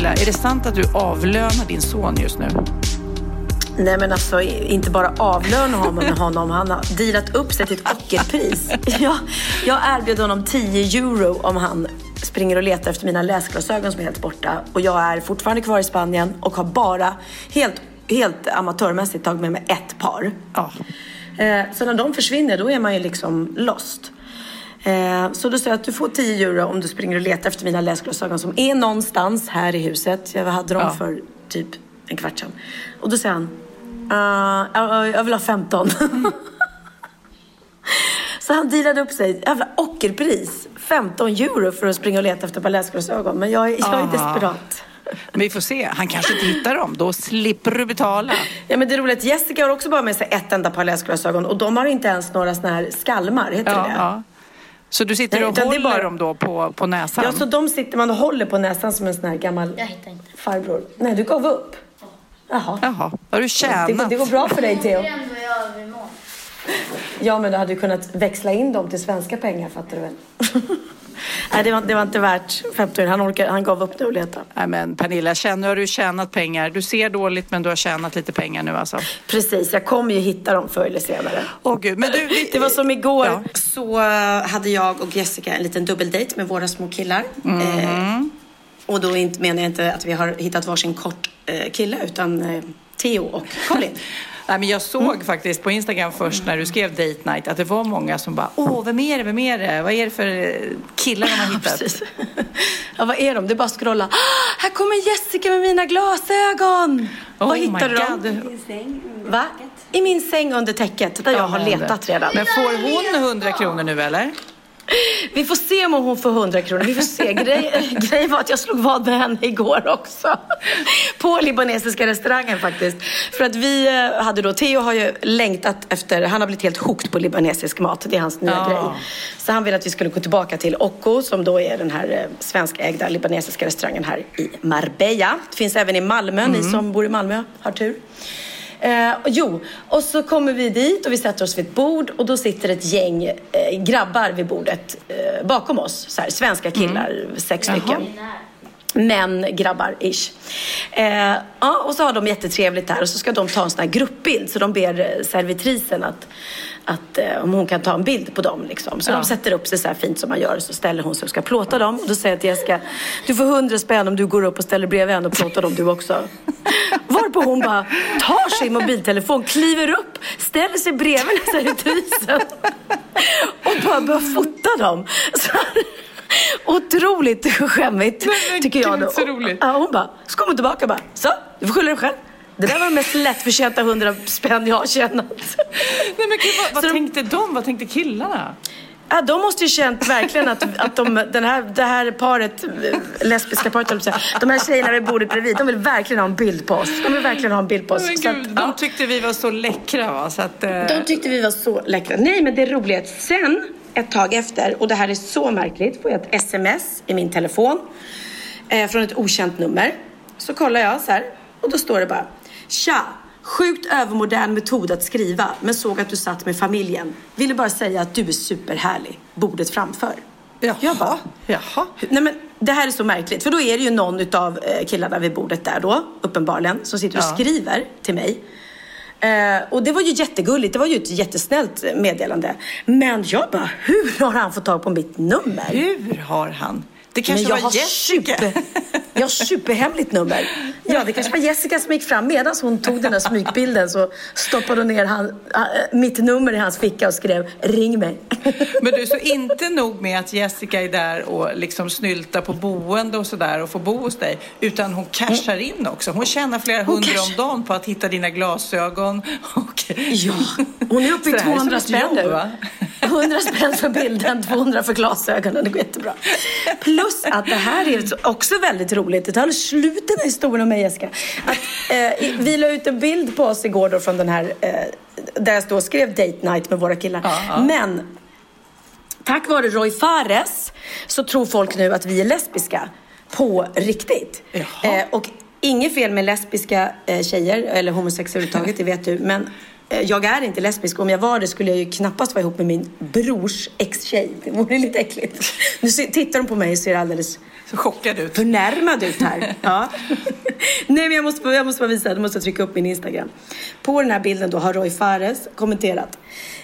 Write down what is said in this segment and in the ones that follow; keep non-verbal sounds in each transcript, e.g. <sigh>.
Pernilla, är det sant att du avlönar din son just nu? Nej men alltså inte bara avlöna honom, honom. han har dealat upp sig till ett ockerpris. Jag, jag erbjöd honom 10 euro om han springer och letar efter mina läsglasögon som är helt borta. Och jag är fortfarande kvar i Spanien och har bara helt, helt amatörmässigt tagit med mig ett par. Ja. Eh, så när de försvinner då är man ju liksom lost. Eh, så då säger jag att du får 10 euro om du springer och letar efter mina läsglasögon som är någonstans här i huset. Jag hade dem Ja. för typ en kvart sedan. Och då säger han, "Ah, jag, jag vill ha 15. <laughs> Så han dealade upp sig, jävla ockerpris, 15 euro för att springa och leta efter ett par läsglasögon. Men jag, är- jag är Aha. desperat. Men vi får se. Han kanske inte hittar dem. Då slipper du betala. Ja men det är roligt, Jessica har också bara med sig ett enda par läsglasögon och de har inte ens några såna här skalmar, heter Ja, det? ja. Så du sitter Nej, och det håller bara- dem då på, på näsan? Ja, så de sitter man och håller på näsan som en sån här gammal Jag hittar inte. farbror. Nej, du gav upp? Jaha. Jaha, har du Det, tjänat? det går bra för dig, Theo. Det. Ja, men du hade ju kunnat växla in dem till svenska pengar, fattar du väl? Nej, det var, det var inte värt 15 Han, orkar, han gav upp nu och letade. Nej men Pernilla, känner, nu har du tjänat pengar. Du ser dåligt men du har tjänat lite pengar nu alltså. Precis, jag kommer ju hitta dem förr eller senare. Åh gud, men du... Vi, Det var som igår. Ja. Så eh, hade jag och Jessica en liten dubbeldejt med våra små killar. Eh, och då menar jag inte att vi har hittat varsin kort eh, kille utan eh, Theo och Colin. <laughs> Nej, men jag såg faktiskt på Instagram först när du skrev date night att det var många som bara Åh, vem är det, vem är det? Vad är det för eh, killar de har <laughs> hittat? Precis. <laughs> Ja, vad är de? Det är bara att scrolla. Ah, <gasps> här kommer Jessica med mina glasögon! Oh vad my hittar du dem? God. Va? I min säng under täcket, där jag har letat redan. Men får hon 100 kronor nu eller? <laughs> Vi får se om hon får 100 kronor. Vi får se. Grej, <laughs> grejen var att jag slog vad med henne igår också. På libanesiska restaurangen faktiskt. För att vi eh, hade då, Theo har ju längtat efter, han har blivit helt hooked på libanesisk mat. Det är hans nya Ja. grej. Så han ville att vi skulle gå tillbaka till Occo som då är den här eh, svenskägda libanesiska restaurangen här i Marbella. Det finns även i Malmö, ni som bor i Malmö har tur. Eh, jo, och så kommer vi dit och vi sätter oss vid ett bord och då sitter ett gäng eh, grabbar vid bordet eh, bakom oss. Så här, svenska killar, sex stycken. Män, grabbar, ish. Eh, ja, och så har de jättetrevligt där och så ska de ta en sån här gruppbild. Så de ber eh, servitrisen att, att eh, om hon kan ta en bild på dem. Liksom. Så Ja. de sätter upp sig så här fint som man gör så ställer hon sig och ska plåta dem. Och då säger jag till Jessica, du får hundra spänn om du går upp och ställer bredvid henne och plåtar dem du också. <laughs> Varpå hon bara tar sin mobiltelefon, kliver upp, ställer sig bredvid servitrisen och bara börjar fota dem. Så här, otroligt skämmigt Nej, men tycker jag. gud, så roligt. Ja, hon bara, så kom hon tillbaka och bara, så, du får skylla dig själv. Det där var de mest lättförtjänta hundra spänn jag har tjänat. Nej men gud, vad, vad Så de- tänkte de? Vad tänkte killarna? Ja, de måste ju känt verkligen att, att de, den här, det här paret, lesbiska paret, de här tjejerna vid bordet bredvid, de vill verkligen ha en bild på oss. De vill verkligen ha en bild på oss. Så att, gud, ja. de tyckte vi var så läckra va? Så att, eh, De tyckte vi var så läckra. Nej, men det roliga är att sen, ett tag efter, och det här är så märkligt, får jag ett sms i min telefon eh, från ett okänt nummer. Så kollar jag så här och då står det bara Tja! Sjukt övermodern metod att skriva, men såg att du satt med familjen. Ville bara säga att du är superhärlig. Bordet framför. Jaha. Jag bara, Jaha. Nej men det här är så märkligt för då är det ju någon utav eh, killarna vid bordet där då, uppenbarligen, som sitter och Ja. skriver till mig. Eh, och det var ju jättegulligt, det var ju ett jättesnällt meddelande. Men jag bara, hur har han fått tag på mitt nummer? Hur har han? Det kanske Men jag var har Jessica. Super, jag har superhemligt nummer. Ja, det kanske var Jessica som gick fram. Medan hon tog den där smygbilden så stoppade hon ner han, äh, mitt nummer i hans ficka och skrev ring mig. Men du, så inte nog med att Jessica är där och liksom snyltar på boende och sådär och får bo hos dig, utan hon cashar in också. Hon tjänar flera Hon hundra cash- om dagen på att hitta dina glasögon. Och... Ja, hon är uppe i Så det här är som 200 ett spänn nu. Va? 100 spänn för bilden, 200 för glasögonen. Det går jättebra. Plus att det här är så- också väldigt roligt. Det tar slut den här historien om mig Jessica. Att, eh, vi la ut en bild på oss igår då från den här eh, där jag då skrev date night med våra killar. Ja, ja. Men tack vare Roy Fares så tror folk nu att vi är lesbiska på riktigt. Eh, och inget fel med lesbiska eh, tjejer eller homosexuella överhuvudtaget, det vet du. Men jag är inte lesbisk. Om jag var det skulle jag ju knappast vara ihop med min brors ex-tjej. Det vore lite äckligt. Nu tittar de på mig och ser alldeles Så chockad ut. förnärmad ut här. <laughs> Ja. Nej, men jag måste, jag måste bara visa, jag måste trycka upp min Instagram. På den här bilden då har Roy Fares kommenterat.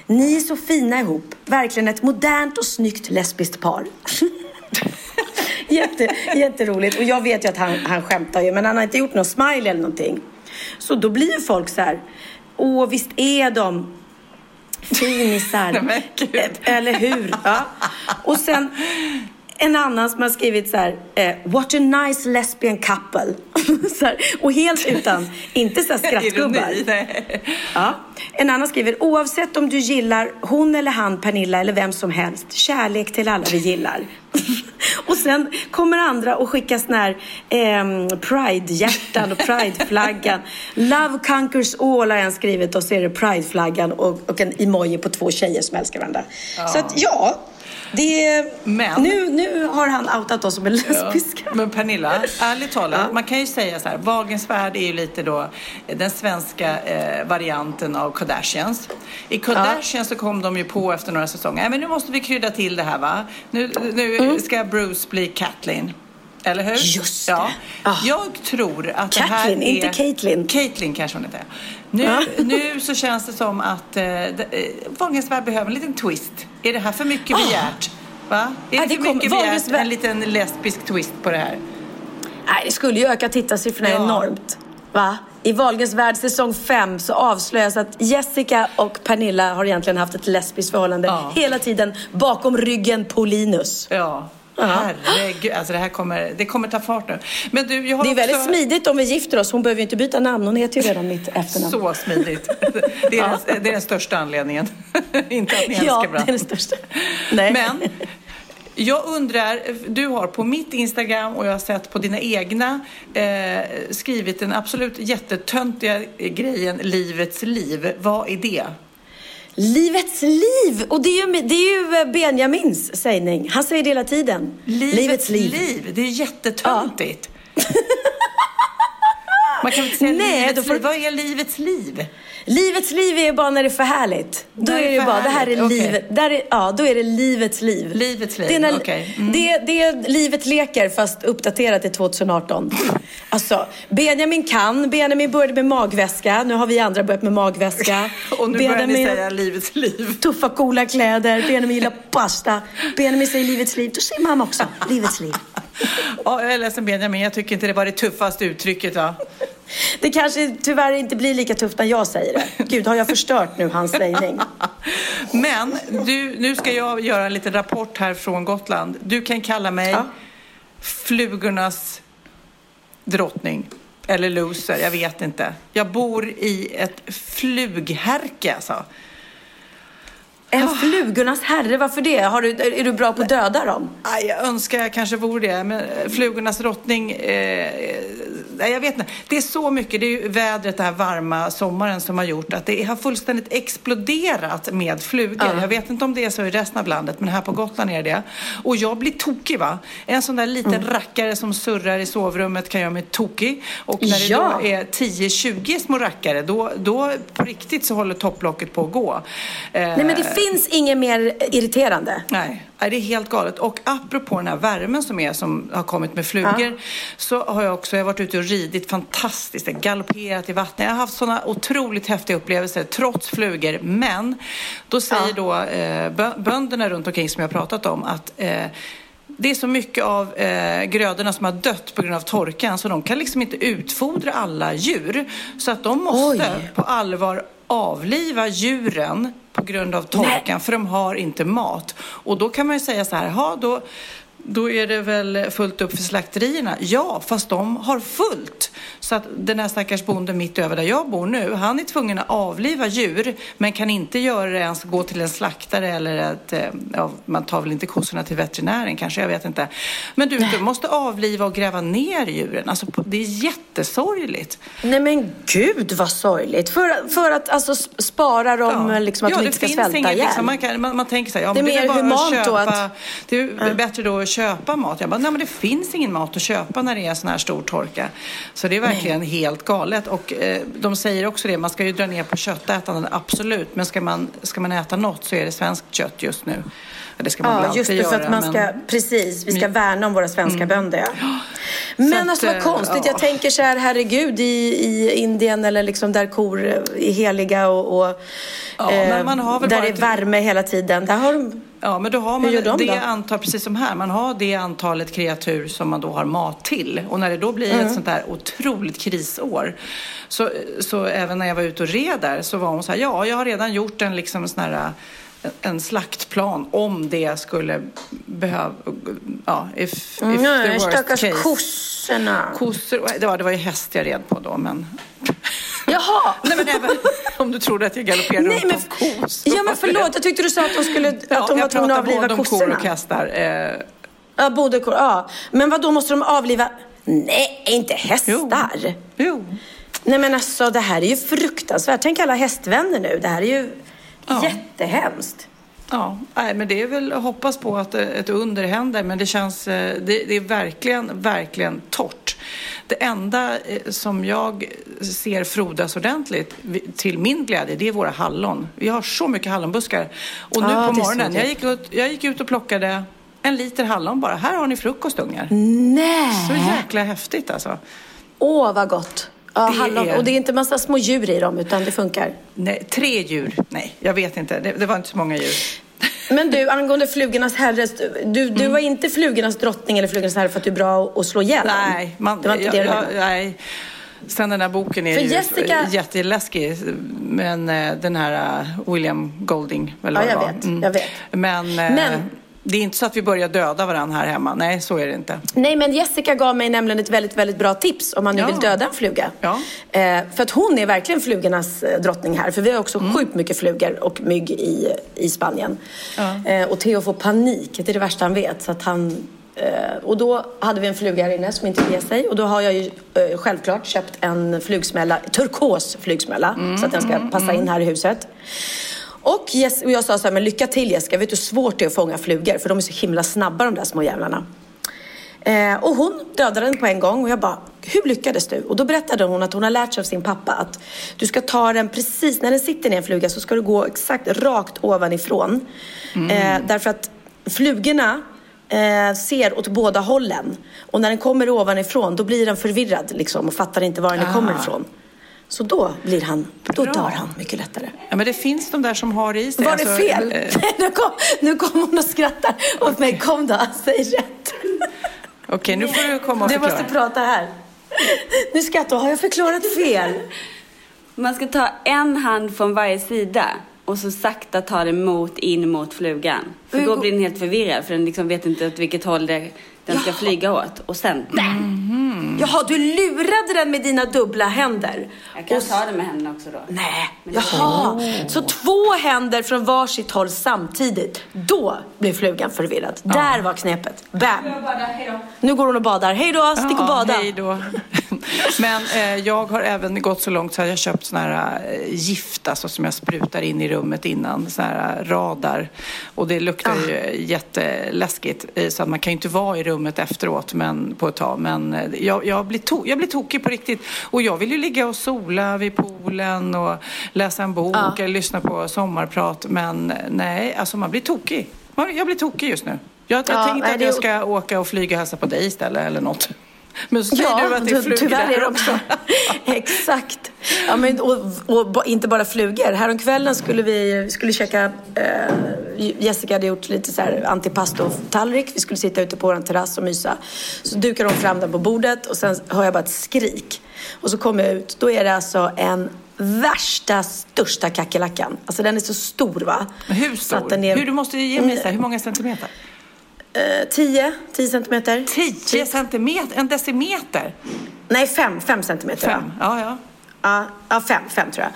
Ni är så fina ihop. Verkligen ett modernt och snyggt lesbiskt par. <laughs> Jätte, jätteroligt. Och jag vet ju att han, han skämtar ju, men han har inte gjort någon smile eller någonting. Så då blir ju folk så här. Åh, visst är de finisar. <laughs> Eller hur? Ja. Och sen en annan som har skrivit så här, eh, what a nice lesbian couple. <laughs> här, och helt utan, inte så här <laughs> skrattgubbar. Ja. En annan skriver, oavsett om du gillar hon eller han, Pernilla eller vem som helst, kärlek till alla vi gillar. <laughs> och sen kommer andra och skickar såna här ehm, pride-hjärtan och pride-flaggan. Love conquers all har en skrivit och så är det pride-flaggan och, och en emoji på två tjejer som älskar varandra. Så att ja, det, Men- nu, nu har han outat oss som en lesbiska. Ja. Men Pernilla, <laughs> ärligt talat, man kan ju säga så här, Wagens värld är ju lite då den svenska eh, varianten av Kardashians. I Kardashians så kom de ju på efter några säsonger, men nu måste vi krydda till det här va. Nu, nu ska Bruce bli Kathleen. Eller hur? Just ja. det. Ah. Jag tror att det här är... inte Caitlyn. Caitlyn kanske hon heter. Nu, Ja. <laughs> nu så känns det som att eh, det- eh, värld behöver en liten twist. Är det här för mycket Ah. begärt? Va? Är Ja, det det för kom- mycket begärt? En liten lesbisk twist på det här? Nej, det skulle ju öka tittarsiffrorna Ja. enormt. Va? I Wahlgrens värld säsong 5 så avslöjas att Jessica och Pernilla har egentligen haft ett lesbiskt förhållande Ja. hela tiden bakom ryggen på Linus. Ja. Ja. Herregud, alltså det här kommer, det kommer ta fart nu. Men du, jag har Det är också... väldigt smidigt om vi gifter oss. Hon behöver ju inte byta namn. Hon heter ju redan mitt efternamn. Så smidigt. Det är, den, det är den största anledningen. <laughs> Inte att ni älskar ja, det är varandra. den största. Nej. Men jag undrar, du har på mitt Instagram och jag har sett på dina egna eh, skrivit den absolut jättetöntiga grejen Livets liv. Vad är det? Livets liv! Och det är ju, det är ju eh, Benjamins sägning. Han säger det hela tiden. liv. Det är jättetöntigt. Man kan inte säga Nej, livets liv. Vad är livets liv? Livets liv är bara när det är för härligt. Då När är det ju för bara, det här är okej. livet. Där är, ja, då är det livets liv. Livets liv, det är, när, okej. Mm. det, det är livet leker fast uppdaterat till 2018. Alltså, Benjamin kan. Benjamin började med magväska. Nu har vi andra börjat med magväska. <laughs> Och nu börjar ni säga livets liv. Tuffa coola kläder. Benjamin gillar pasta. Benjamin säger livets liv. Då säger mamma också livets liv. Ja, jag är ledsen Benjamin, jag tycker inte det var det tuffaste uttrycket va? Det kanske tyvärr inte blir lika tufft när jag säger det. Gud, har jag förstört nu hans sägning? Men du, nu ska jag göra en liten rapport här från Gotland. Du kan kalla mig Ja. flugornas drottning. Eller loser, jag vet inte. Jag bor i ett flughärke alltså. En flugornas herre, varför det? Har du, är du bra på att döda dem? Jag önskar jag kanske vore det, men eh, flugornas drottning, eh, eh, jag vet inte. Det är så mycket, det är ju vädret, den här varma sommaren som har gjort att det har fullständigt exploderat med flugor. Ja. Jag vet inte om det är så i resten av landet, men här på Gotland är det det. Och jag blir tokig va. En sån där liten Mm. rackare som surrar i sovrummet kan göra mig tokig. Och när det Ja. då är 10-20 små rackare, då, då på riktigt så håller topplocket på att gå. Eh, Nej, men det finns inget mer irriterande. Nej, nej, det är helt galet. Och apropå den här värmen som är som har kommit med flugor så har jag också jag har varit ute och ridit fantastiskt, galopperat i vattnet. Jag har haft sådana otroligt häftiga upplevelser trots flugor. Men då säger Ja. då eh, bö- bönderna runt omkring som jag har pratat om att eh, det är så mycket av eh, grödorna som har dött på grund av torkan så de kan liksom inte utfodra alla djur. Så att de måste Oj. på allvar avliva djuren på grund av torkan Nej. för de har inte mat. Och då kan man ju säga så här, ha då då är det väl fullt upp för slakterierna? Ja, fast de har fullt. Så att den här stackars bonden mitt över där jag bor nu, han är tvungen att avliva djur men kan inte göra det ens gå till en slaktare eller ett, eh, ja, man tar väl inte kossorna till veterinären kanske, jag vet inte. Men du, du måste avliva och gräva ner djuren. Alltså, det är jättesorgligt. Nej men gud vad sorgligt. För, för att alltså spara dem, liksom, att ja, de det inte ska finns svälta inget, ihjäl. liksom, man, kan, man, man tänker så här, ja, Det är det är mer humant att då köpa, att- Det är bättre då att köpa mat. Jag bara, nej men det finns ingen mat att köpa när det är sån här stor torka. Så det är verkligen helt galet. Och eh, de säger också det, man ska ju dra ner på köttätandet, absolut. Men ska man, ska man äta något så är det svenskt kött just nu. Det ska man väl Ja, alltid just det, för att man ska, men- precis, vi ska värna om våra svenska bönder. Ja. Men att, alltså vad eh, konstigt, ja. jag tänker så här, herregud, i, i Indien eller liksom där kor är heliga och, och Ja, väl där det är ett- värme hela tiden. Där har de, Ja, men då har man de det då? antal, precis som här, man har det antalet kreatur som man då har mat till. Och när det då blir Mm. ett sånt där otroligt krisår, så, så även när jag var ute och red där så var hon så här, ja, jag har redan gjort en liksom sån här en slaktplan om det skulle behöva, ja, if, if the nej, worst stackars case. kossorna. Kossor, det var, det var ju häst jag red på då, men... Jaha! <laughs> Nej, men även om du trodde att jag galopperade runt men, på kossor. ja men förlåt, jag tyckte du sa att de, skulle, att de var jag tvungna att pratar avliva både om kor kossorna. och hästar. Eh, Ja, både kor, ja. Men vad då måste de avliva? Nej, inte hästar. jo. Nej men alltså det här är ju fruktansvärt. Tänk alla hästvänner nu. Det här är ju Ja. jättehemskt. Ja, nej, men det är väl att hoppas på att ett under händer, men det känns, eh, det, det är verkligen, verkligen torrt. Det enda eh, som jag ser frodas ordentligt, till min glädje, det är våra hallon. Vi har så mycket hallonbuskar. Och nu Ja, på morgonen, jag gick, ut, jag gick ut och plockade en liter hallon bara. Här har ni frukostungar. Nej! Så jäkla häftigt alltså. Åh, vad gott. Ja, Det hallon. är- Och det är inte massa små djur i dem, utan det funkar. Nej, tre djur. Nej, jag vet inte. Det, det var inte så många djur. Men du, angående flugornas herre. Du, du var inte flugornas drottning eller flugornas herre för att du är bra att slå ihjäl? Nej, man, det var inte jag, det jag, nej. Sen den här boken är För ju Jessica- jätteläskig. Men eh, den här eh, William Golding, eller Ja, jag vet, jag vet. Men, eh, Men- det är inte så att vi börjar döda varandra här hemma. Nej, så är det inte. Nej, men Jessica gav mig nämligen ett väldigt, väldigt bra tips om man nu Ja. vill döda en fluga. Ja. Eh, för att hon är verkligen flugornas eh, drottning här. För vi har också Mm. sjukt mycket flugor och mygg i, i Spanien. Eh, och Theo får panik, det är det värsta han vet. Så att han, eh, och då hade vi en fluga här inne som inte ger sig. Och då har jag ju eh, självklart köpt en flugsmälla, turkos flugsmälla. Så att den ska passa in här i huset. Och, Jess, och jag sa så här, men lycka till Jessica, vet du hur svårt det är att fånga flugor? För de är så himla snabba de där små jävlarna. Eh, och hon dödade den på en gång och jag bara, hur lyckades du? Och då berättade hon att hon har lärt sig av sin pappa att du ska ta den precis, när den sitter ner en fluga så ska du gå exakt rakt ovanifrån. Eh, därför att flugorna eh, ser åt båda hållen. Och när den kommer ovanifrån då blir den förvirrad liksom och fattar inte var den kommer ifrån. Så då blir han, då Bra. dör han mycket lättare. Ja, men det finns de där som har det i sig. Var det Alltså, fel? eh, <laughs> nu, kom, nu kom hon och skrattar åt mig. Kom då, säg rätt. Okej, nu får du komma och Du förklara. måste prata här. Nu skrattar. Har jag förklarat fel? Man ska ta en hand från varje sida och så sakta ta det mot, in mot flugan. För då blir den helt förvirrad för den liksom vet inte åt vilket håll det, den ska flyga åt. Och sen, bam! Jaha, du lurade den med dina dubbla händer. Jag kan Och- ta det med händerna också då. Nej, jaha. Så två händer från varsitt håll samtidigt. Då blir flugan förvirrad. Där var knepet. Bam. Nu går hon och badar. Hej då, stick och bada. hej då. <laughs> Men eh, jag har även gått så långt så att jag köpt såna här eh, gift alltså, som jag sprutar in i rummet innan. Såna här eh, radar. Och det luktar Ah. ju jätteläskigt. eh, Så att man kan ju inte vara i rummet efteråt men, på ett tag. Men jag, jag, blir to- jag blir tokig på riktigt. Och jag vill ju ligga och sola vid poolen och läsa en bok Ja. eller lyssna på sommarprat. Men nej, alltså man blir tokig. Jag blir tokig just nu. Jag, jag Ja, tänkte att jag ska åka och flyga och hälsa på dig istället eller något. Men så säger Ja, du att det är flugor tyvärr är också. <laughs> Exakt. Ja, men, och, och inte bara flugor. Häromkvällen skulle vi skulle käka eh, Jessica hade gjort lite så här antipasto-tallrik. Vi skulle sitta ute på vår terrass och mysa. Så dukar hon fram den på bordet och sen hör jag bara ett skrik. Och så kommer jag ut. Då är det alltså en värsta, största kackerlackan. Alltså den är så stor va? Men hur stor? är- Hur, du måste ge mig så här, hur många centimeter? Eh, 10, 10 centimeter. 10 centimeter? En decimeter? Nej, 5, 5 centimeter. Fem? Ja, ja. Ja, ja fem, fem tror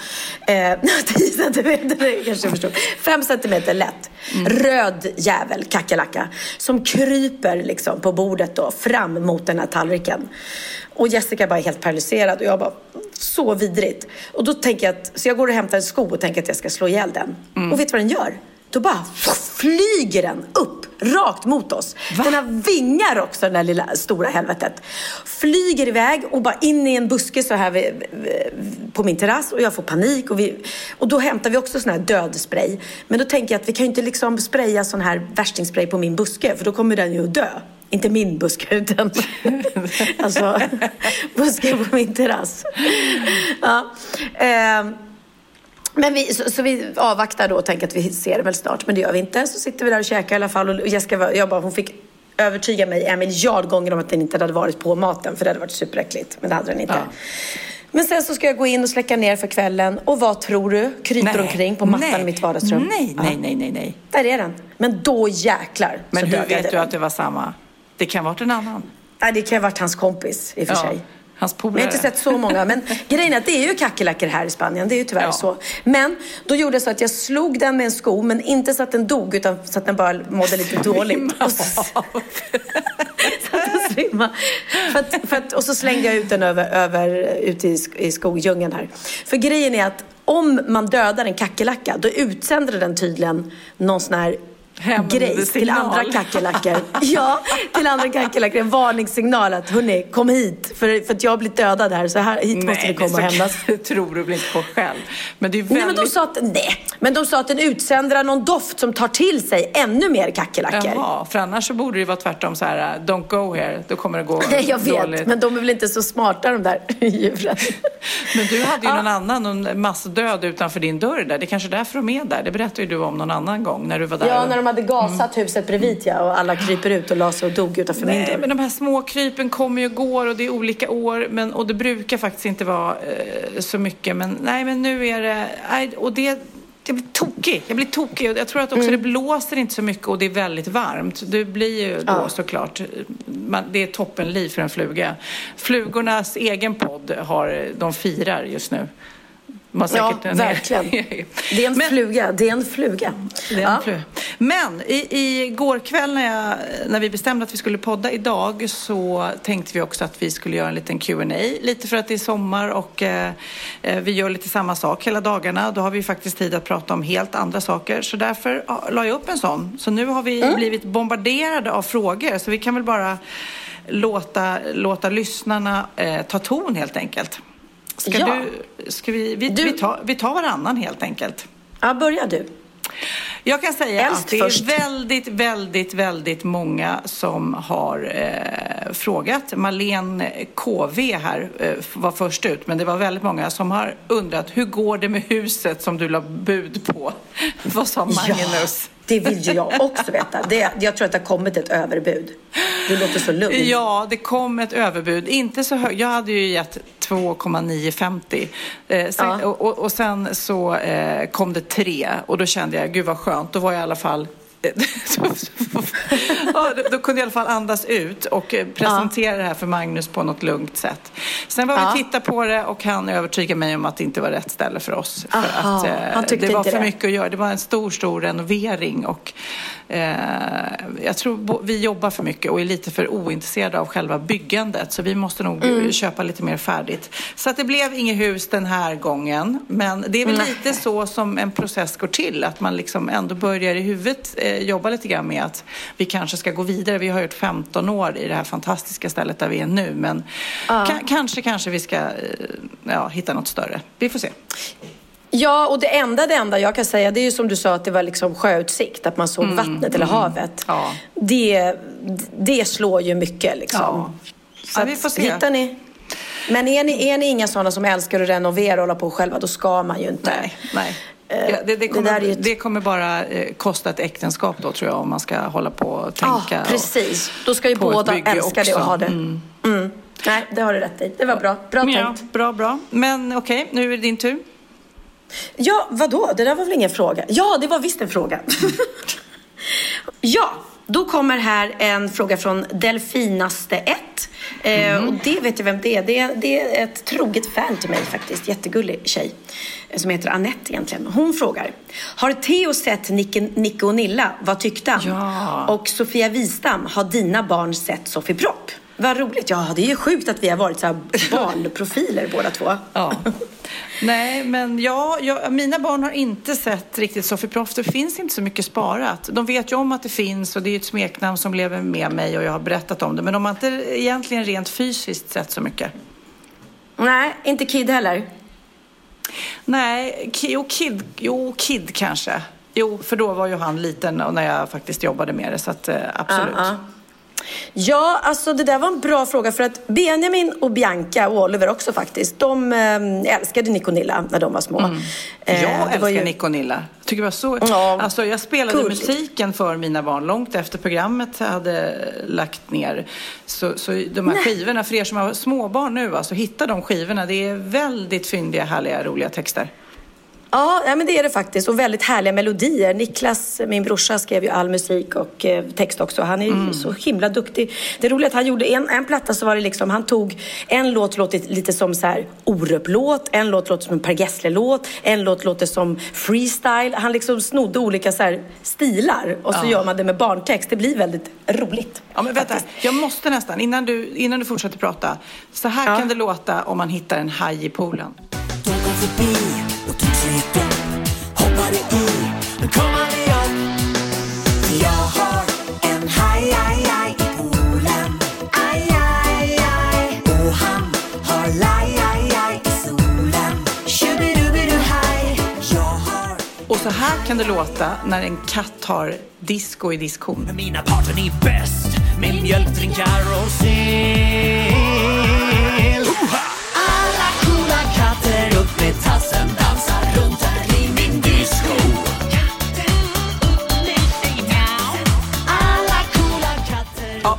jag. Eh, <laughs> 10 centimeter kanske jag förstår. Fem centimeter lätt. Röd jävel, kackerlacka. Som kryper liksom på bordet då, fram mot den här tallriken. Och Jessica bara är helt paralyserad och jag bara, så vidrigt. Och då tänker jag att, så jag går och hämtar en sko och tänker att jag ska slå ihjäl den. Och vet du vad den gör? Då bara flyger den upp, rakt mot oss. Den har vingar också, den där lilla stora helvetet. Flyger iväg och bara in i en buske så här vid, vid- på min terrass och jag får panik. Och, vi, och då hämtar vi också sån här dödspray. Men då tänker jag att vi kan ju inte liksom spraya sån här värstingspray på min buske för då kommer den ju att dö. Inte min buske <laughs> utan alltså <laughs> busken på min terrass. Ja. Ehm, men vi, så, så vi avvaktar då och tänker att vi ser det väl snart, men det gör vi inte. Så sitter vi där och käkar i alla fall och Jessica, jag bara, hon fick övertyga mig en miljard gånger om att den inte hade varit på maten, för det hade varit superäckligt. Men det hade den inte. Ja. Men sen så ska jag gå in och släcka ner för kvällen och vad tror du kryper Nej. omkring på mattan Nej. i mitt vardagsrum? Nej, Ja. nej, nej, nej, nej. Där är den. Men då jäklar Men hur vet du den. att det var samma? Det kan ha varit en annan. Nej, det kan ha varit hans kompis i och för Ja, sig. Hans Men jag polare. har inte sett så många. Men <laughs> grejen är att det är ju kackerlackor här i Spanien. Det är ju tyvärr Ja. så. Men då gjorde jag så att jag slog den med en sko, men inte så att den dog, utan så att den bara mådde lite dåligt. Och <laughs> så. För att, för att, och så slängde jag ut den över, över ut i, i skogsdjungeln här. För grejen är att om man dödar en kackerlacka, då utsänder den tydligen någon sån här Hämmande grej till andra kackerlackor. Ja, till andra kackerlackor. En varningssignal att hörni, kom hit. För, för att jag har blivit dödad här, så här, hit måste ni komma och hämnas. <laughs> det tror du väl inte på själv. Men det är väldigt... Nej, men de sa att, nej, men de sa att den utsöndrar någon doft som tar till sig ännu mer kackerlackor. Jaha, för annars så borde det ju vara tvärtom så här, don't go here, då kommer det gå <laughs> Nej, jag vet, dåligt. men de är väl inte så smarta de där <laughs> djuren. Men du hade ju Ja. någon annan, någon massdöd utanför din dörr där. Det är kanske är därför de är där. Det berättade ju du om någon annan gång när du var där. Ja, när de hade gasat huset bredvid ja, och alla kryper ut och la sig och dog utanför min Nej, dörr. men de här små krypen kommer ju och går och det är olika år men, och det brukar faktiskt inte vara eh, så mycket. Men nej, men nu är det... Nej, och det jag blir tokig. Jag blir tokig. Jag tror att också det blåser inte så mycket och det är väldigt varmt. Det blir ju då Ja. såklart... Man, det är toppenliv för en fluga. Flugornas egen podd har... De firar just nu. Ja, en- verkligen. <laughs> Det är en Men- fluga. Det är en fluga. det är en Ja. flu- Men i, i går kväll när, jag, när vi bestämde att vi skulle podda idag så tänkte vi också att vi skulle göra en liten Q&A Lite för att det är sommar och eh, eh, vi gör lite samma sak hela dagarna. Då har vi faktiskt tid att prata om helt andra saker. Så därför ja, la jag upp en sån. Så nu har vi Mm. blivit bombarderade av frågor. Så vi kan väl bara låta, låta lyssnarna eh, ta ton helt enkelt. Ska Ja. du, ska vi, vi, Du- vi, tar, vi tar varannan helt enkelt. Ja, börja du. Jag kan säga Helst att det först. är väldigt, väldigt, väldigt många som har eh, frågat. Marlene KV här eh, var först ut, men det var väldigt många som har undrat hur går det med huset som du la bud på? <laughs> Vad sa Magnus? Det vill ju jag också veta. Det, jag tror att det har kommit ett överbud. Du låter så lugn. Ja, det kom ett överbud. Inte så högt. Jag hade ju gett 2,950. Eh, sen, Ja. och, och, sen så eh, kom det tre och då kände jag, gud vad skönt. Då var jag i alla fall <laughs> ja, då, då kunde jag i alla fall andas ut och eh, presentera det här för Magnus på något lugnt sätt. Sen var Ja. vi titta på det och han övertygade mig om att det inte var rätt ställe för oss. För Aha, att, eh, han tyckte det var för det. mycket att göra. Det var en stor, stor renovering och jag tror vi jobbar för mycket och är lite för ointresserade av själva byggandet. Så vi måste nog Mm. eh, köpa lite mer färdigt. Så att det blev inget hus den här gången. Men det är väl lite så som en process går till. Att man liksom ändå börjar i huvudet eh, jobba lite grann med att vi kanske ska gå vidare. Vi har gjort 15 år i det här fantastiska stället där vi är nu. Men ka- kanske, kanske vi ska eh, ja, hitta något större. Vi får se. Ja, och det enda, det enda jag kan säga, det är ju som du sa att det var liksom sjöutsikt, att man såg vattnet eller havet. Mm, Ja. Det, det slår ju mycket liksom. Ja. Så Ja, vi får se. Hittar ni... Men är ni, är ni inga sådana som älskar att renovera och hålla på själva, då ska man ju inte. Nej, nej. Ja, det, det, kommer, där är det kommer bara eh, kosta ett äktenskap då tror jag om man ska hålla på och tänka. Ja, precis. Då ska ju ett båda älska det och också. ha det. Mm. Mm. Nej, det har du rätt i. Det var bra. Bra Ja, tänkt. bra, bra. Men okej, nu är det din tur. Ja, vadå? Det där var väl ingen fråga? Ja, det var visst en fråga. <laughs> ja, då kommer här en fråga från Delfinaste 1. Eh, och det vet jag vem det är. Det, är. det är ett troget fan till mig faktiskt. Jättegullig tjej. eh, Som heter Annette egentligen. Hon frågar. Har Theo sett Nicke, Nicke och Nilla? Vad tyckte han? Ja. Och Sofia Wistam, har dina barn sett Sofie Propp? Vad roligt. Ja, det är ju sjukt att vi har varit så här barnprofiler båda två. Ja. Nej, men ja, jag, mina barn har inte sett riktigt Sofie Proff. Det finns inte så mycket sparat. De vet ju om att det finns och det är ett smeknamn som lever med mig och jag har berättat om det. Men de har inte egentligen rent fysiskt sett så mycket. Nej, inte Kid heller. Nej, jo Kid, jo, Kid kanske. Jo, för då var ju han liten och när jag faktiskt jobbade med det. Så att, eh, absolut. Ja, ja. Ja, alltså det där var en bra fråga för att Benjamin och Bianca och Oliver också faktiskt, de eh, älskade Nick och Nilla när de var små. Eh, Jag var älskar ju- Nick och Nilla. Tycker det var så... Ja, alltså, jag spelade gulligt. musiken för mina barn långt efter programmet hade lagt ner. Så, så de här skivorna, för er som har småbarn nu, alltså hitta de skivorna. Det är väldigt fyndiga, härliga, roliga texter. Ja, men det är det faktiskt. Och väldigt härliga melodier. Niklas, min brorsa, skrev ju all musik och eh, text också. Han är ju så himla duktig. Det är roligt att han gjorde en, en platta så var det liksom, han tog en låt låter lite som så här Orup-låt, en låt låter som en Per Gessle-låt, en låt låter som freestyle. Han liksom snodde olika så här stilar och så Ja. gör man det med barntext. Det blir väldigt roligt. Ja, men vänta, faktiskt. jag måste nästan, innan du, innan du fortsätter prata. Så här Ja. kan det låta om man hittar en haj i poolen. De förbi sig ett dopp Hoppade i, nu kom För jag har en haj, aj, aj i poolen. Aj, aj, aj. Och han har laj, aj, aj i solen. Tjubidubidu-haj Jag har Och så här kan det låta när en katt har disco i diskon. med mina parter är bäst. Med mjölkdrinkar och sill. Alla coola katter upp med tassen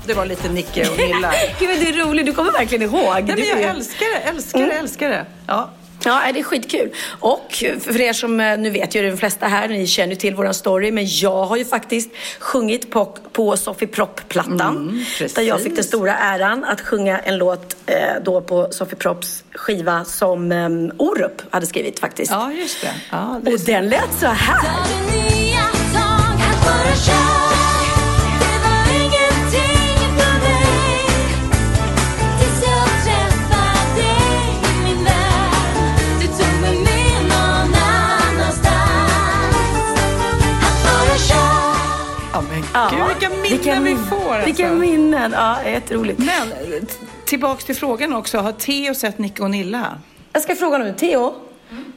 det var lite Nicke och Nilla. <laughs> Gud, det är roligt. Du kommer verkligen ihåg. Nej, men Du jag älskar det, älskar det, älskar det. Ja. Ja, det är skitkul. Och för er som, eh, nu vet ju de flesta här, ni känner ju till våran story, men jag har ju faktiskt sjungit på, på Sofie Propp-plattan. Mm, där jag fick den stora äran att sjunga en låt eh, då på Sofie Propps skiva som eh, Orup hade skrivit faktiskt. ja, just det. Ja, det Och den lät så här. Gud vilka minnen vi får alltså. Vilka minnen! Ja, jätteroligt. Men tillbaks till frågan också. Har Theo sett Nicke och Nilla? Jag ska fråga nu, Theo.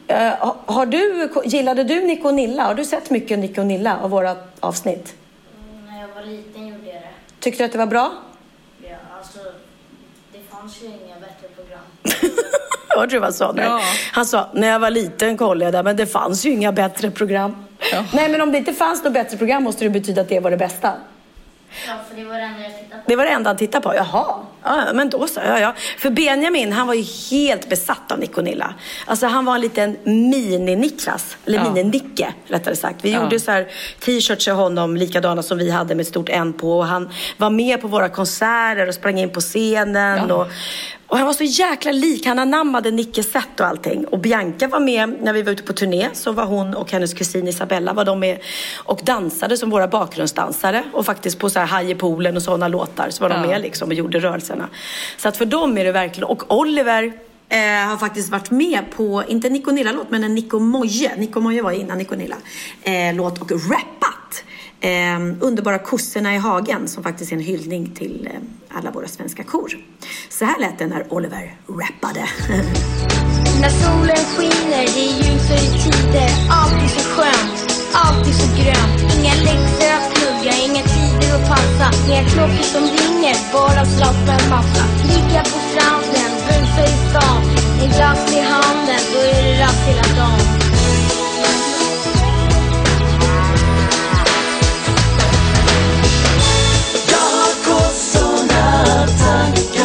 eh, har- har du, gillade du Nico och Nilla? Har du sett mycket Nico och Nilla av våra avsnitt? När jag var liten gjorde jag det. Tyckte du att det var bra? Ja, alltså, det fanns ju inga bättre program. Hörde du vad han sa? Ja. Han sa, när jag var liten kollade jag där, men det fanns ju inga bättre program. Ja. Nej, men om det inte fanns något bättre program måste det betyda att det var det bästa. Ja, för det var det enda jag tittade på. Det var det enda han tittade på. Jaha, ja, men då så. Ja, ja. För Benjamin, han var ju helt besatt av Nick och Nilla. Alltså han var en liten mini-Niklas. Eller Ja. mini-Nicke, rättare sagt. Vi Ja. gjorde så här t-shirts till honom, likadana som vi hade med ett stort N på. Och han var med på våra konserter och sprang in på scenen. Ja. Och, och han var så jäkla lik. Han anammade Nickes sätt och allting. Och Bianca var med när vi var ute på turné. Så var hon och hennes kusin Isabella var de med och dansade som våra bakgrundsdansare. Och faktiskt på så här Haj i poolen och sådana låtar så var de med liksom och gjorde kompisarna. Så att för dem är det verkligen... Och Oliver eh, har faktiskt varit med på, inte en Nico Nilla-låt, men en Nico Moje. Nico Moje var innan Nico Nilla. Eh, låt och rappat. Eh, underbara kossorna i hagen som faktiskt är en hyllning till eh, alla våra svenska kor. Så här lät det när Oliver rappade. <laughs> När solen skiner, det är ljusare tider Alltid så skönt, alltid så grönt Inga läxor att plugga, inga tider och passa. Ner klockor som ringer, bara slag för en massa. Ligga på stranden, busa i stan. En glass i handen, då är det rast hela dagen. Jag har kossorna tankar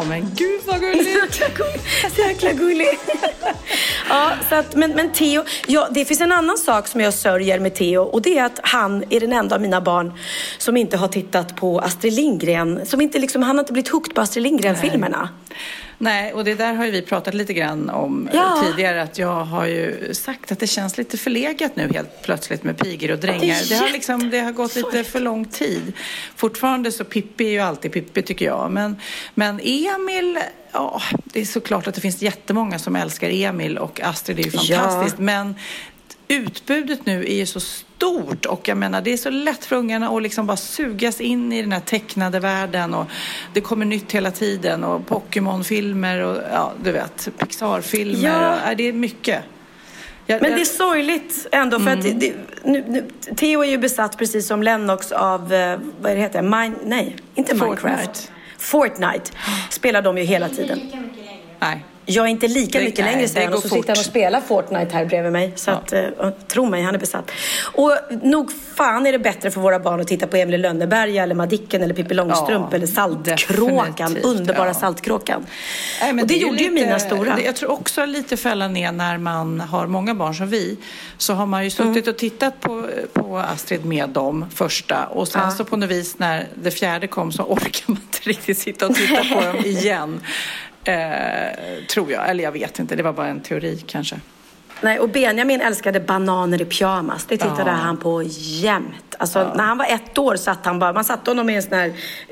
Ja men gud vad gulligt! <laughs> Så jäkla, gulligt! ja, så att, men, men Theo, ja, det finns en annan sak som jag sörjer med Theo och det är att han är den enda av mina barn som inte har tittat på Astrid Lindgren, som inte liksom, han har inte blivit hooked på Astrid Lindgren-filmerna. Nej, och det där har ju vi pratat lite grann om eh, Ja. tidigare. Att jag har ju sagt att det känns lite förlegat nu helt plötsligt med pigor och drängar. Det Det, har, liksom, det har gått lite för lång tid. Fortfarande så Pippi är ju alltid Pippi tycker jag. Men, men Emil, ja, det är såklart att det finns jättemånga som älskar Emil och Astrid är ju Ja. fantastiskt. Men utbudet nu är ju så stort och jag menar det är så lätt för ungarna att liksom bara sugas in i den här tecknade världen och det kommer nytt hela tiden och Pokémon-filmer och ja, du vet, Pixar-filmer. Ja. Och, ja, det är mycket. Jag- Men jag- det är sorgligt ändå för att det, nu, nu, Theo är ju besatt precis som Lennox av, eh, vad är det heter, Min, nej, inte Fortnite. Minecraft. Fortnite spelar de ju hela tiden. Nej. Jag är inte lika Det- mycket nej, längre det sen går och så sitter han och fort. spelar Fortnite här bredvid mig. Så Ja. att, eh, tro mig, han är besatt. Och nog fan är det bättre för våra barn att titta på Emil Lönneberga eller Madicken eller Pippi Långstrump Ja, eller Saltkråkan. Underbara ja. Saltkråkan. Nej, men och det, är ju gjorde ju lite- mina stora. det- Jag tror också lite fälla ner när man har många barn som vi. Så har man ju suttit Mm. och tittat på, på Astrid med dem första och sen Ja. så på något vis när det fjärde kom så orkar man inte riktigt sitta och titta på <laughs> dem igen. Eh, tror jag, eller jag vet inte, det var bara en teori kanske. Nej, och Benjamin älskade bananer i pyjamas. Det tittade Ja. han på jämt. Alltså, När han var ett år satt han bara, man satte honom i en sån här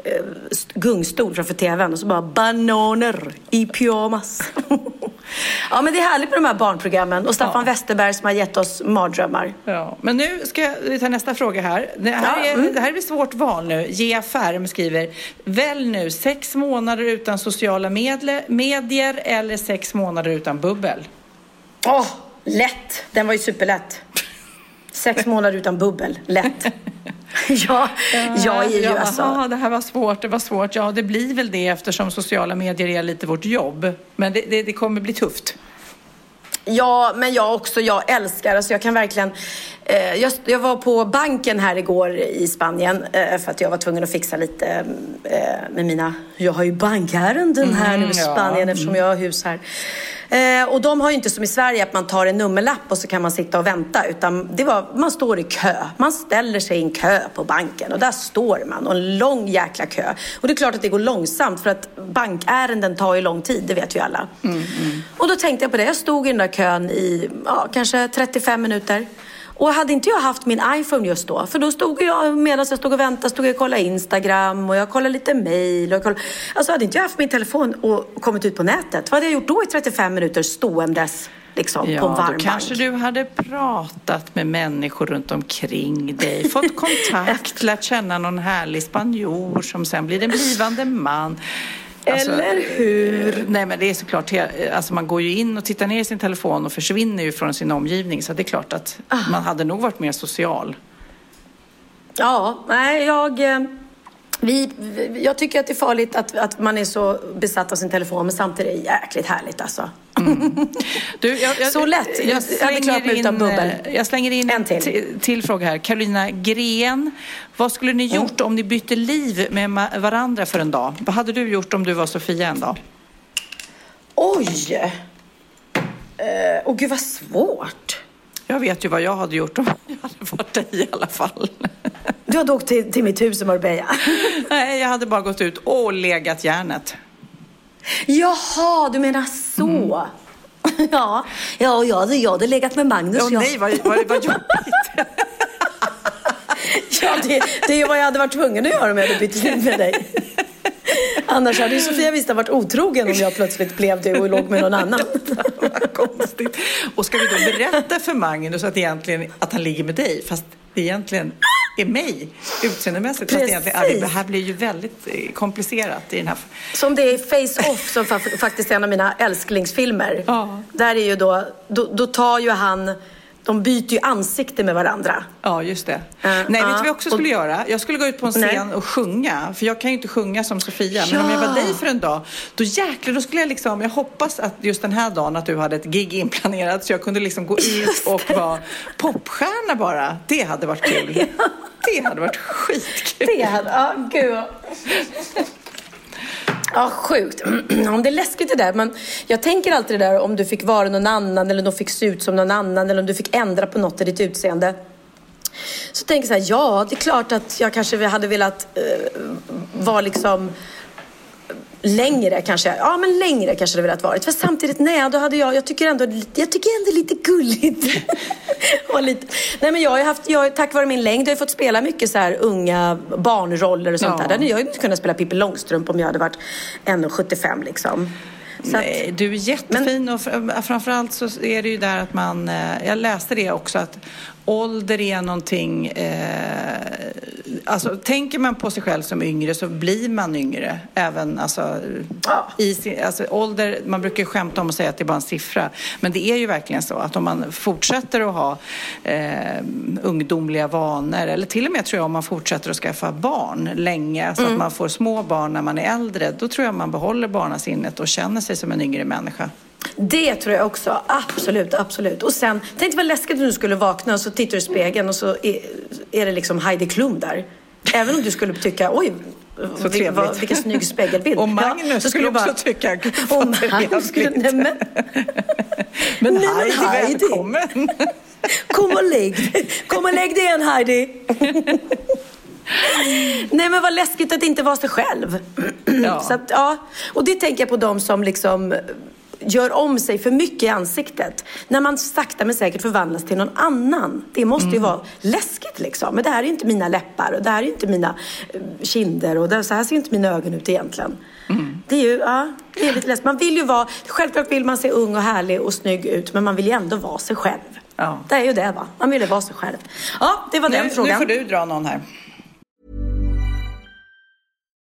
eh, st- gungstol framför tvn och så bara bananer i pyjamas. <laughs> ja men det är härligt med de här barnprogrammen och Staffan Westerberg som har gett oss mardrömmar. Ja, men nu ska vi ta nästa fråga här. Det här, Ja, är, mm. det här är ett svårt val nu. Ge Färm skriver, välj nu sex månader utan sociala medle, medier eller sex månader utan bubbel. Åh, lätt! Den var ju superlätt. Sex månader utan bubbel, lätt. <laughs> ja, jag är ju ja, alltså... aha, det här var svårt, det var svårt. Ja, det blir väl det eftersom sociala medier är lite vårt jobb. Men det, det, det kommer bli tufft. Ja, men jag också. Jag älskar, alltså jag kan verkligen... Eh, jag, jag var på banken här igår i Spanien eh, för att jag var tvungen att fixa lite eh, med mina... Jag har ju bankärenden här nu i Mm, ja. Spanien eftersom jag har hus här. Och de har ju inte som i Sverige att man tar en nummerlapp och så kan man sitta och vänta. Utan det var, man står i kö. Man ställer sig i en kö på banken och där står man. Och en lång jäkla kö. Och det är klart att det går långsamt för att bankärenden tar ju lång tid, det vet vi alla. Och då tänkte jag på det. Jag stod i den där kön i ja, kanske 35 minuter. Och hade inte jag haft min iPhone just då, för då stod jag, medan jag stod och väntade, stod jag och kollade Instagram och jag kollade lite mail. Och kollade, alltså hade inte jag haft min telefon och kommit ut på nätet, vad hade jag gjort då i 35 minuter ståendes liksom, på en Ja, varm då kanske bank? du hade pratat med människor runt omkring dig, <laughs> fått kontakt, lärt känna någon härlig spanjor som sen blir en blivande man. Alltså, Eller hur? Nej men det är såklart, he- alltså man går ju in och tittar ner i sin telefon och försvinner ju från sin omgivning så det är klart att Ah. man hade nog varit mer social. Ja, nej, jag... eh, vi- jag tycker att det är farligt att, att man är så besatt av sin telefon men samtidigt är det jäkligt härligt alltså. Du, jag, jag, Så lätt. Jag slänger in, eh, Jag slänger in En till. till. fråga här. Carolina Gren. Vad skulle ni gjort om ni bytte liv med varandra för en dag? Vad hade du gjort om du var Sofia en dag? Oj! Eh, Åh gud vad svårt. Jag vet ju vad jag hade gjort om <laughs> jag hade varit dig i alla fall. Du hade åkt till, till mitt hus i Marbella. Nej, jag hade bara gått ut och legat järnet. Jaha, du menar så. Ja, ja jag, jag hade legat med Magnus. Åh ja. nej, vad, vad, vad jobbigt. <laughs> Ja, det, det är vad jag hade varit tvungen att göra om jag hade bytt liv med dig. Annars hade ju Sofia visst varit otrogen om jag plötsligt blev du och låg med någon annan. <laughs> Vad konstigt. Och ska vi då berätta för Magnus att, egentligen, att han ligger med dig fast egentligen är mig utseendemässigt. Fast egentligen, ja, det Precis. här blir ju väldigt eh, komplicerat i den här... Som det är i Face Off som fa- <laughs> faktiskt är en av mina älsklingsfilmer. Ja. Där är ju då, då, då tar ju han, de byter ju ansikte med varandra. Ja, just det. Eh, Nej, vet du ja, vad jag också och- skulle göra? Jag skulle gå ut på en Nej. scen och sjunga. För jag kan ju inte sjunga som Sofia. Men om jag var Ja. dig för en dag, då jäklar, då skulle jag liksom... Jag hoppas att just den här dagen att du hade ett gig inplanerat så jag kunde liksom gå ut och vara popstjärna bara. Det hade varit kul. <laughs> Det hade varit skitkul. Det hade, ja gud. Ja, sjukt. <clears throat> Om det är läskigt det där. Men jag tänker alltid det där om du fick vara någon annan eller om du fick se ut som någon annan eller om du fick ändra på något i ditt utseende. Så tänker jag så här, ja, det är klart att jag kanske hade velat eh, vara liksom längre kanske. Ja, men längre kanske det velat varit. För samtidigt, nej, då hade jag, jag tycker ändå, jag tycker ändå lite gulligt. <laughs> och lite, nej, men jag har haft, jag, tack vare min längd, har jag fått spela mycket så här unga barnroller och sånt Ja. där. Där hade jag inte kunnat spela Pippi Långstrump om jag hade varit 1,75 liksom. Så att- Nej, du är jättefin och fr- framförallt så är det ju där att man, eh, jag läste det också att ålder är någonting, eh, alltså tänker man på sig själv som yngre så blir man yngre även alltså, i sin, alltså ålder, man brukar skämta om att säga att det är bara en siffra men det är ju verkligen så att om man fortsätter att ha eh, ungdomliga vanor eller till och med tror jag om man fortsätter att skaffa barn länge så att man får små barn när man är äldre då tror jag man behåller barnasinnet och känner sig som en yngre människa. Det tror jag också. Absolut, absolut. Och sen, tänk vad läskigt om du skulle vakna och så tittar du i spegeln och så är, är det liksom Heidi Klum där. Även om du skulle tycka, oj, vil, trevligt. vad, vilken snygg spegelbild. Och Magnus så skulle du också tycka, gud, och vad Magnus skulle, nej, men, <laughs> Men Nej, Heidi, Heidi. välkommen! <laughs> kom och lägg dig. Kom och lägg dig igen Heidi. <laughs> Nej men vad läskigt att inte vara sig själv. Ja. <clears throat> Så att, ja. Och det tänker jag på de som liksom gör om sig för mycket i ansiktet. När man sakta men säkert förvandlas till någon annan. Det måste ju vara läskigt liksom. Men det här är ju inte mina läppar och det här är ju inte mina eh, kinder och det, så här ser ju inte mina ögon ut egentligen. Det är ju, ja, det är lite läskigt. Man vill ju vara, självklart vill man se ung och härlig och snygg ut men man vill ju ändå vara sig själv. Ja. Det är ju det va, man vill ju vara sig själv. Ja, det var den Nu, nu frågan. får du dra någon här.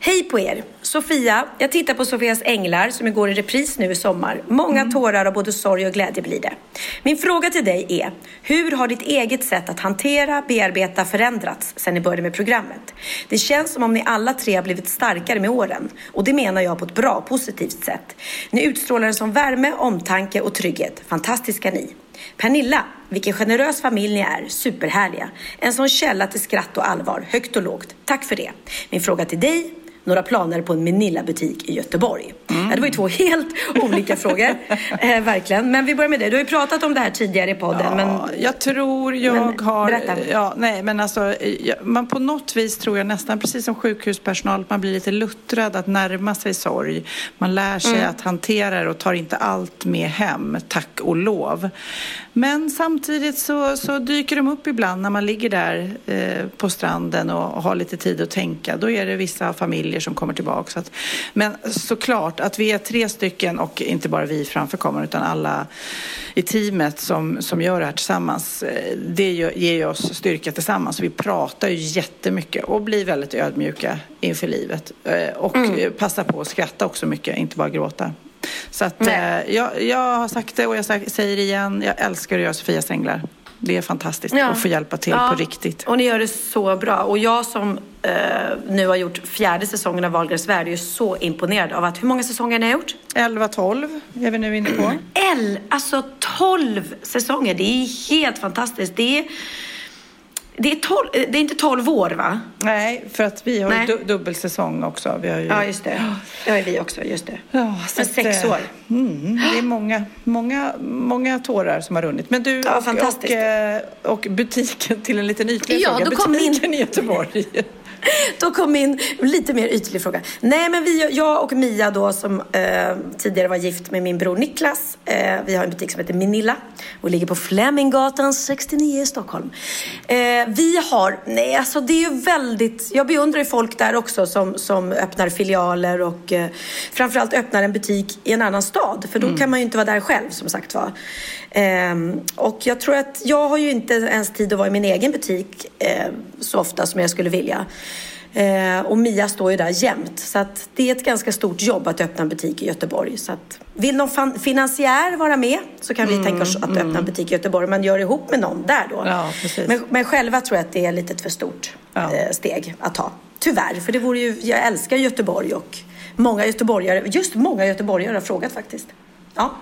Hej på er! Sofia, jag tittar på Sofias Änglar som går i repris nu i sommar. Många tårar av både sorg och glädje blir det. Min fråga till dig är, hur har ditt eget sätt att hantera, bearbeta förändrats sedan ni började med programmet? Det känns som om ni alla tre har blivit starkare med åren. Och det menar jag på ett bra, positivt sätt. Ni utstrålar en sån värme, omtanke och trygghet. Fantastiska ni! Pernilla, vilken generös familj ni är, superhärliga. En sån källa till skratt och allvar, högt och lågt. Tack för det. Min fråga till dig, några planer på en Menilla-butik i Göteborg? Mm. Ja, det var ju två helt olika frågor, <laughs> eh, verkligen. Men vi börjar med dig. Du har ju pratat om det här tidigare i podden. men... Jag tror jag Men har... berätta. Ja, nej, men alltså, jag, man på något vis tror jag nästan, precis som sjukhuspersonal, att man blir lite luttrad att närma sig sorg. Man lär sig Mm. att hantera det och tar inte allt med hem, tack och lov. Men samtidigt så, så dyker de upp ibland när man ligger där eh, på stranden och, och har lite tid att tänka. Då är det vissa familjer som kommer tillbaka. Att, men såklart att vi är tre stycken och inte bara vi framför kameran utan alla i teamet som, som gör det här tillsammans. eh, Det ger oss styrka tillsammans. Vi pratar ju jättemycket och blir väldigt ödmjuka inför livet. Eh, Och eh, passar på att skratta också mycket, inte bara gråta. Så att, eh, jag, jag har sagt det och jag säger det igen. Jag älskar att göra Sofias änglar. Det är fantastiskt Ja. att få hjälpa till Ja, på riktigt. Och ni gör det så bra. Och jag som eh, nu har gjort fjärde säsongen av Wahlgrens värld är ju så imponerad av att hur många säsonger ni har gjort? 11-12 är vi nu inne på. <clears throat> L, alltså 12 säsonger. Det är helt fantastiskt. Det är, det är, 12, det är inte 12 år va? Nej, för att vi har ju Nej. du, dubbelsäsong också. Vi har ju... Ja, just det. Det har ju vi också, just det. Ja, Men sex eh, år. Mm, det är många, många, många tårar som har runnit. Men du Ja, och, och, eh, och butiken till en liten ytlig Ja, fråga. Butiken i Göteborg. <laughs> Då kom min lite mer ytlig fråga. Nej, men vi, jag och Mia då som eh, tidigare var gift med min bror Niklas. Eh, vi har en butik som heter Minilla och ligger på Fleminggatan 69 i Stockholm. Eh, vi har, nej alltså det är ju väldigt, jag beundrar ju folk där också som, som öppnar filialer och eh, framförallt öppnar en butik i en annan stad. För då kan man ju inte vara där själv som sagt var. Ehm, och jag tror att jag har ju inte ens tid att vara i min egen butik eh, så ofta som jag skulle vilja. Eh, och Mia står ju där jämt. Så att det är ett ganska stort jobb att öppna en butik i Göteborg. Så att, vill någon finansiär vara med så kan vi tänka oss att öppna en butik i Göteborg. Men gör ihop med någon där då. Ja, men, men själva tror jag att det är lite för stort Ja. eh, steg att ta. Tyvärr, för det vore ju, jag älskar Göteborg och många göteborgare, just många göteborgare har frågat faktiskt. Ja.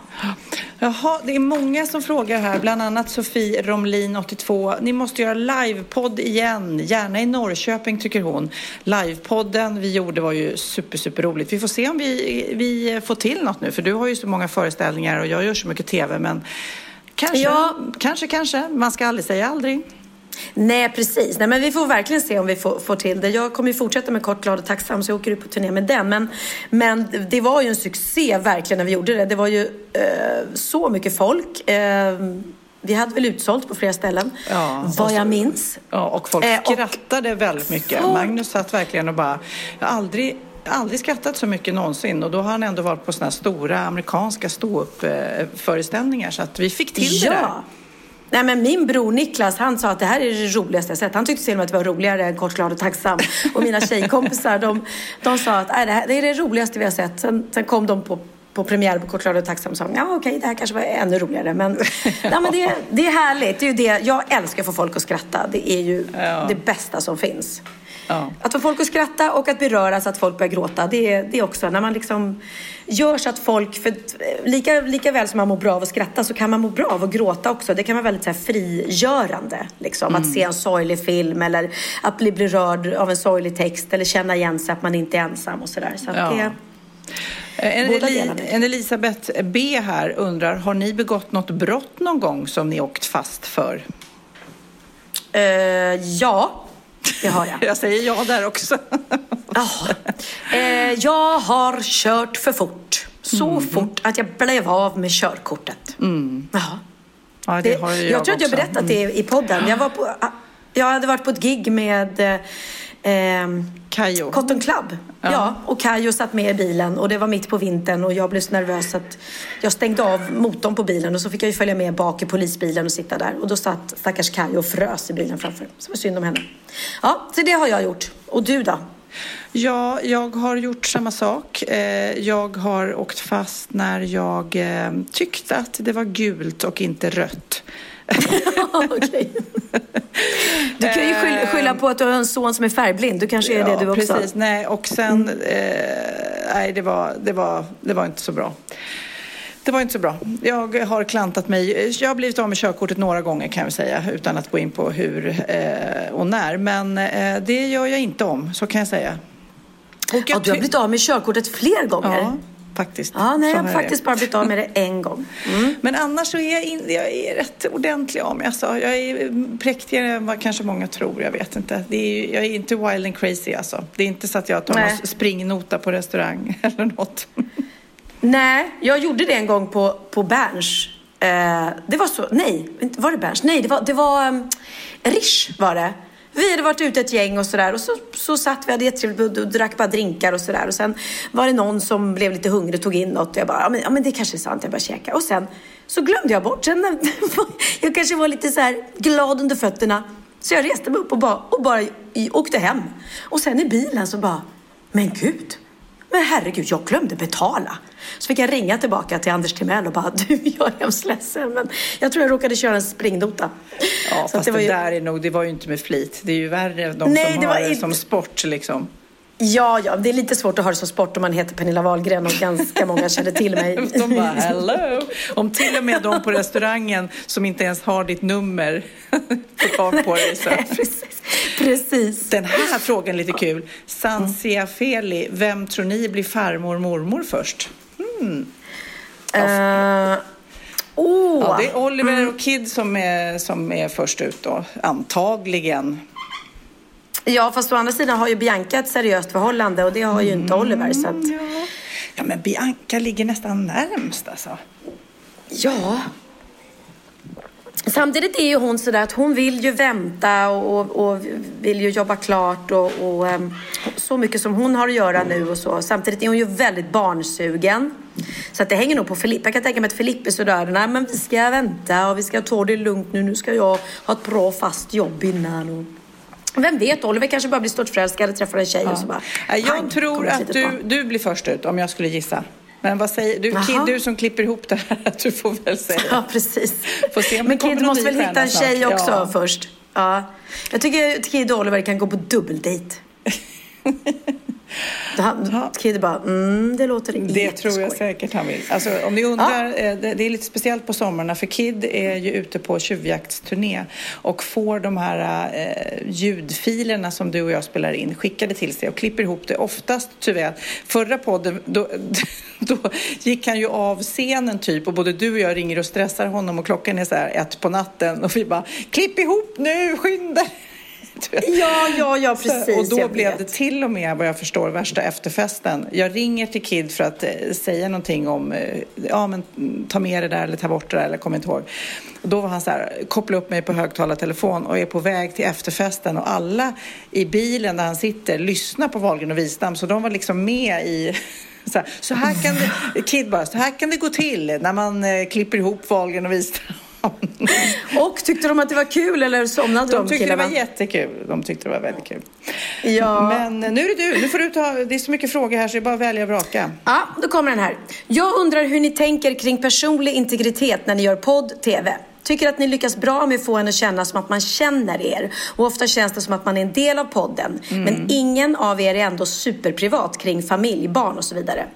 Jaha, det är många som frågar här, bland annat Sofie Romlin 82. Ni måste göra livepodd igen, gärna i Norrköping tycker hon. Livepodden vi gjorde var ju super, super roligt. Vi får se om vi, vi får till något nu, för du har ju så många föreställningar och jag gör så mycket tv, men kanske, Ja. kanske, kanske. Man ska aldrig säga aldrig. Nej, precis. Nej, men vi får verkligen se om vi får, får till det. Jag kommer ju fortsätta med Kort, glad och tacksam så jag åker ut på turné med den. Men, men det var ju en succé verkligen när vi gjorde det. Det var ju eh, så mycket folk. Eh, vi hade väl utsålt på flera ställen, Ja, vad och jag så- minns. Ja, och folk Eh, och- skrattade väldigt mycket. Folk- Magnus satt verkligen och bara, jag har aldrig aldrig skrattat så mycket någonsin och då har han ändå varit på sådana här stora amerikanska ståuppföreställningar så att vi fick till det där. Nej, men min bror Niklas han sa att det här är det roligaste jag sett. Han tyckte till och med att det var roligare än Kort, glad och tacksam. Och mina tjejkompisar de, de sa att "Nej, det, här, det är det roligaste vi har sett. Sen, sen kom de på, på premiär på Kort, glad och tacksam sa ja okej det här kanske var ännu roligare. Men, <laughs> ja, men det, det är härligt. Det är ju det. Jag älskar att få folk att skratta. Det är ju Ja. det bästa som finns. Ja. Att få folk att skratta och att beröra så att folk börjar gråta. Det är, det är också när man liksom gör så att folk, för lika, lika väl som man mår bra av att skratta så kan man må bra av att gråta också. Det kan vara väldigt så här, frigörande. Liksom. Att se en sorglig film eller att bli berörd av en sorglig text eller känna igen sig att man inte är ensam och sådär. Så att Ja. det, En, Båda Eli, en Elisabeth B här undrar, har ni begått något brott någon gång som ni åkt fast för? eh, ja, det har jag. Jag säger ja där också. Ja. Eh, jag har kört för fort. Så fort att jag blev av med körkortet. Ja. Ja, det, har jag, jag tror att jag berättat det i podden. Jag, var på, jag hade varit på ett gig med eh, Kajo. Cotton Club. Ja. och Kajo satt med i bilen och det var mitt på vintern och jag blev så nervös att jag stängde av motorn på bilen och så fick jag ju följa med bak i polisbilen och sitta där. Och då satt stackars Kajo och frös i bilen framför. Så det var synd om henne. Ja, så det har jag gjort. Och du då? Ja, jag har gjort samma sak. Eh, Jag har åkt fast när jag eh, tyckte att det var gult och inte rött. <laughs> Du kan ju skylla, skylla på att du har en son som är färgblind. Du kanske är det du också. precis. Nej, och sen... Eh, nej, det var, det, var, det var inte så bra. Det var inte så bra. Jag har klantat mig. Jag har blivit av med körkortet några gånger kan jag säga utan att gå in på hur eh, och när. Men eh, det gör jag inte om, så kan jag säga. Och jag Ja, du har blivit av med körkortet fler gånger. Ja, faktiskt. Ja, nej, jag har faktiskt bara blivit av med det en gång. Mm. <laughs> Men annars så är jag, in, jag är rätt ordentlig av mig. Alltså, jag är präktigare än vad kanske många tror. Jag vet inte. Det är, jag är inte wild and crazy alltså. Det är inte så att jag tar Nej. någon springnota på restaurang <laughs> eller något. Nej, jag gjorde det en gång på, på Berns. Eh, det var så, nej, var det Berns? Nej, det var, det var um, Rish var det. Vi hade varit ute ett gäng och sådär och så, så satt vi, hade jättetrevligt och drack bara drinkar och sådär. Och sen var det någon som blev lite hungrig och tog in något och jag bara, ja men, ja, men det kanske är sant, jag bara käka. Och sen så glömde jag bort, sen när, <laughs> jag kanske var lite så här glad under fötterna. Så jag reste mig upp och bara, och bara åkte hem. Och sen i bilen så bara, men gud, men herregud, jag glömde betala. Så fick jag ringa tillbaka till Anders Timell och bara, <laughs> du, jag är hemskt ledsen, men jag tror jag råkade köra en springnota. Ja, Så fast det, ju- där är nog, det var ju inte med flit. Det är ju värre de Nej, som det har var det som sport liksom. Ja, ja, det är lite svårt att ha det som sport om man heter Pernilla Wahlgren och ganska många känner till mig. <laughs> De bara hello. Om till och med de på restaurangen som inte ens har ditt nummer <laughs> får tag på dig. Så. precis, precis. Den här frågan är lite kul. Sansia Feli, vem tror ni blir farmor mormor först? Hmm. Eh, Åh! Ja, det är Oliver och Kid som är, som är först ut då, antagligen. Ja, fast å andra sidan har ju Bianca ett seriöst förhållande och det har ju inte Oliver. Så att, Ja, men Bianca ligger nästan närmst alltså. ja. Samtidigt är ju hon sådär att hon vill ju vänta och, och, och vill ju jobba klart och, och ehm, så mycket som hon har att göra nu och så. Samtidigt är hon ju väldigt barnsugen. Så att det hänger nog på Filippa. Jag kan tänka mig att Filippa är sådär, nej men vi ska vänta och vi ska ta det lugnt nu. Nu ska jag ha ett bra fast jobb innan. Och... Vem vet, Oliver kanske bara blir störtförälskad och träffar en tjej och så bara... Ja, Jag tror att du, du blir först ut om jag skulle gissa. Men vad säger du? Kid, du som klipper ihop det här, <laughs> du får väl säga. Ja, precis. Får se om Men Kid måste väl hitta en tjej snart. också Ja. först. Ja. Jag tycker att Kid och Oliver kan gå på dubbeldejt. <laughs> Han, Kid bara, mm, det låter Det tror jag säkert han vill. Alltså, om ni undrar, eh, det, det är lite speciellt på somrarna för Kid är ju ute på tjuvjaktsturné och får de här eh, ljudfilerna som du och jag spelar in skickade till sig och klipper ihop det. Oftast tyvärr, förra podden då, <laughs> då gick han ju av scenen typ och både du och jag ringer och stressar honom och klockan är så här ett på natten och vi bara klipp ihop nu, skynda dig." <laughs> Ja, ja, ja, precis. Och då blev vet. det till och med, vad jag förstår, värsta efterfesten. Jag ringer till Kid för att eh, säga någonting om, eh, ja men ta med det där eller ta bort det där eller kommer inte ihåg. Och då var han så här, koppla upp mig på högtalartelefon och är på väg till efterfesten och alla i bilen där han sitter lyssnar på Wahlgren och Wistam så de var liksom med i <laughs> så här, så här kan det, Kid bara, så här kan det gå till när man eh, klipper ihop Wahlgren och Wistam. Och tyckte de att det var kul eller somnade de, De tyckte det killarna? var jättekul. De tyckte det var väldigt kul. Ja. Men nu är det du. Nu får du ta, det är så mycket frågor här så det är bara att välja och vraka. Ja, då kommer den här. Jag undrar hur ni tänker kring personlig integritet när ni gör podd, TV. Tycker att ni lyckas bra med att få henne att känna som att man känner er. Och ofta känns det som att man är en del av podden. Men ingen av er är ändå superprivat kring familj, barn och så vidare.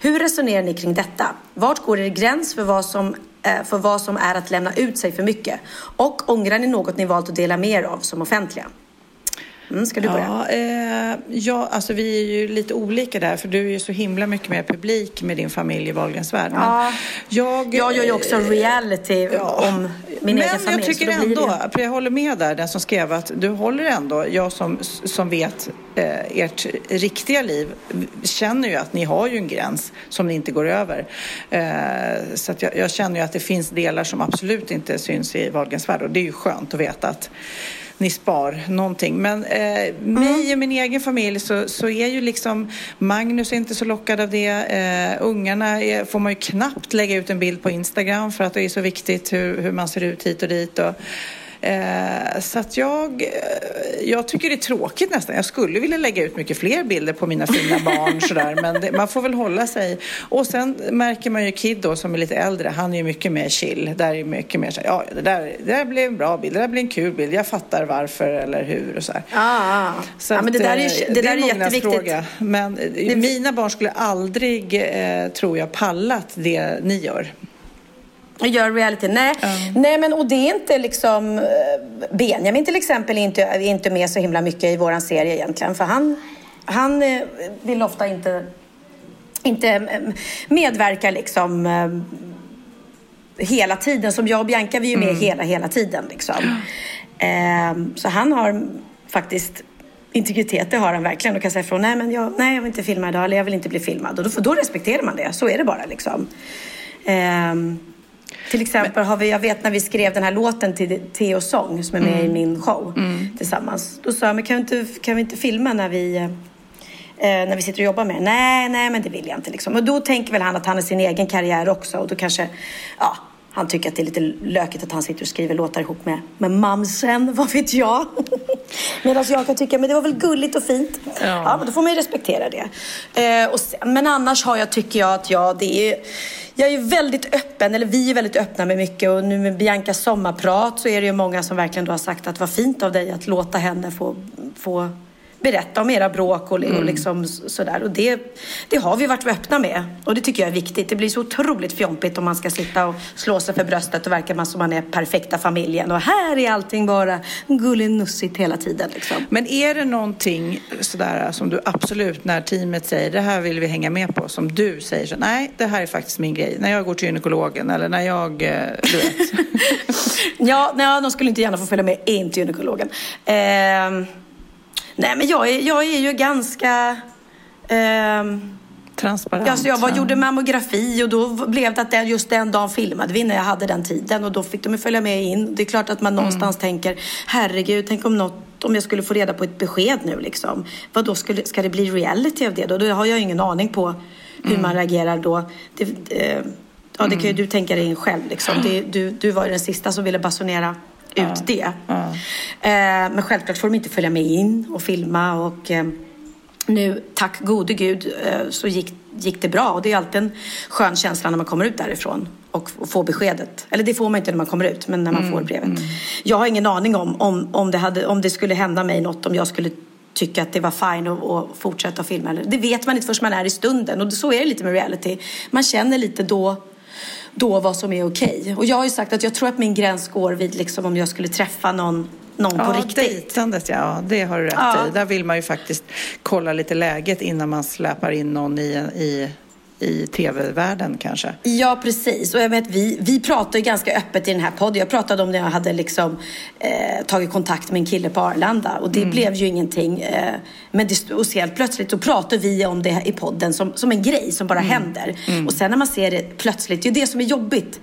Hur resonerar ni kring detta? Vart går er gräns för vad som Eh, för vad som är att lämna ut sig för mycket? Och ångrar ni något ni valt att dela med er av som offentliga? Mm, ska du börja? Ja, eh, ja, alltså vi är ju lite olika där för du är ju så himla mycket mer publik med din familj i Wahlgrens värld. Men Ja. jag, Jag gör ju också reality om min men egen familj. jag så tycker det- ändå, för jag håller med där, den som skrev att du håller ändå, jag som, som vet eh, ert riktiga liv, känner ju att ni har ju en gräns som ni inte går över. Eh, så att jag, jag känner ju att det finns delar som absolut inte syns i Wahlgrens värld och det är ju skönt att veta att ni spar någonting. Men eh, mig och min egen familj så, så är ju liksom Magnus inte så lockad av det. Eh, ungarna är, får man ju knappt lägga ut en bild på Instagram för att det är så viktigt hur, hur man ser ut hit och dit. Och, så att jag, eh, jag tycker det är tråkigt nästan. Jag skulle vilja lägga ut mycket fler bilder på mina fina barn sådär, men det, man får väl hålla sig. Och sen märker man ju Kid då som är lite äldre, han är ju mycket mer chill. Där är mycket mer så här, ja det där, det där blir en bra bild, det där blir en kul bild, jag fattar varför eller hur och så här. Ah, Så ja, men det där är, eh, ju- det där är en jätteviktigt. mognadsfråga. Men eh, mina barn skulle aldrig, eh, tror jag, pallat det ni gör. Och gör reality. Nej, nej men och det är inte liksom... eh, Benjamin till exempel är inte, är inte med så himla mycket i våran serie egentligen. För han, han eh, vill ofta inte, inte eh, medverka liksom hela tiden. Som jag och Bianca, vi är ju med hela, hela tiden liksom. Eh, så han har faktiskt integritet, det har han verkligen. Då kan säga ifrån, nej men jag, nej, jag vill inte filma idag eller jag vill inte bli filmad. Och då, då respekterar man det, så är det bara liksom. Ehm, till exempel har vi, jag vet när vi skrev den här låten till Theo Song som är med i min show tillsammans. Då sa jag, men kan vi inte, kan vi inte filma när vi, eh, när vi sitter och jobbar med? Nej, nej men det vill jag inte liksom. Och då tänker väl han att han har sin egen karriär också och då kanske, ja, han tycker att det är lite lökigt att han sitter och skriver låtar ihop med, med mamsen, <laughs> vad vet jag. Medan jag kan tycka, men det var väl gulligt och fint. Ja, men då får man ju respektera det. Eh, och sen, men annars har jag, tycker jag att jag, det är, jag är väldigt öppen, eller vi är väldigt öppna med mycket och nu med Biancas sommarprat så är det ju många som verkligen då har sagt att vad fint av dig att låta henne få, få berätta om era bråk och, och liksom s- sådär. Och det, det har vi varit öppna med. Och det tycker jag är viktigt. Det blir så otroligt fjompigt om man ska sitta och slå sig för bröstet och verka man som man är perfekta familjen. Och här är allting bara gullenussigt hela tiden liksom. Men är det någonting sådär som du absolut när teamet säger det här vill vi hänga med på som du säger så nej det här är faktiskt min grej när jag går till gynekologen eller när jag eh, du vet. <laughs> Ja, nej, de skulle inte gärna få följa med in till gynekologen. Ehm, nej, men jag är, jag är ju ganska... ehm, Transparent. Alltså jag var, gjorde mammografi och då blev det att det, just den dagen filmade vi när jag hade den tiden och då fick de följa med in. Det är klart att man Mm. någonstans tänker, herregud, tänk om något om jag skulle få reda på ett besked nu liksom. Vad då skulle, ska det bli reality av det då? Då har jag ingen aning på hur Mm. man reagerar då. Det, eh, ja, det kan ju du tänka dig in själv liksom. Det, du, du var ju den sista som ville basunera ut det. Eh, men självklart får de inte följa med in och filma och eh, nu, tack gode gud, eh, så gick, gick det bra. Och det är alltid en skön känsla när man kommer ut därifrån och, och får beskedet. Eller det får man inte när man kommer ut, men när man får brevet. Jag har ingen aning om, om, om, det hade, om det skulle hända mig något, om jag skulle tycka att det var fine att, att fortsätta filma. Det vet man inte förrän man är i stunden. Och så är det lite med reality. Man känner lite då, då vad som är okej. Och jag har ju sagt att jag tror att min gräns går vid liksom om jag skulle träffa någon, någon på Ja, riktigt. dejtandet, ja. Det har du rätt Ja. i. Där vill man ju faktiskt kolla lite läget innan man släpar in någon i, i, i tv-världen kanske. Ja, precis. Och jag vet, vi, vi pratar ju ganska öppet i den här podden. Jag pratade om när jag hade liksom, eh, tagit kontakt med en kille på Arlanda. Och det Mm. blev ju ingenting. Eh, men det, och helt plötsligt så pratar vi om det i podden som, som en grej som bara händer. Och sen när man ser det plötsligt, det är ju det som är jobbigt.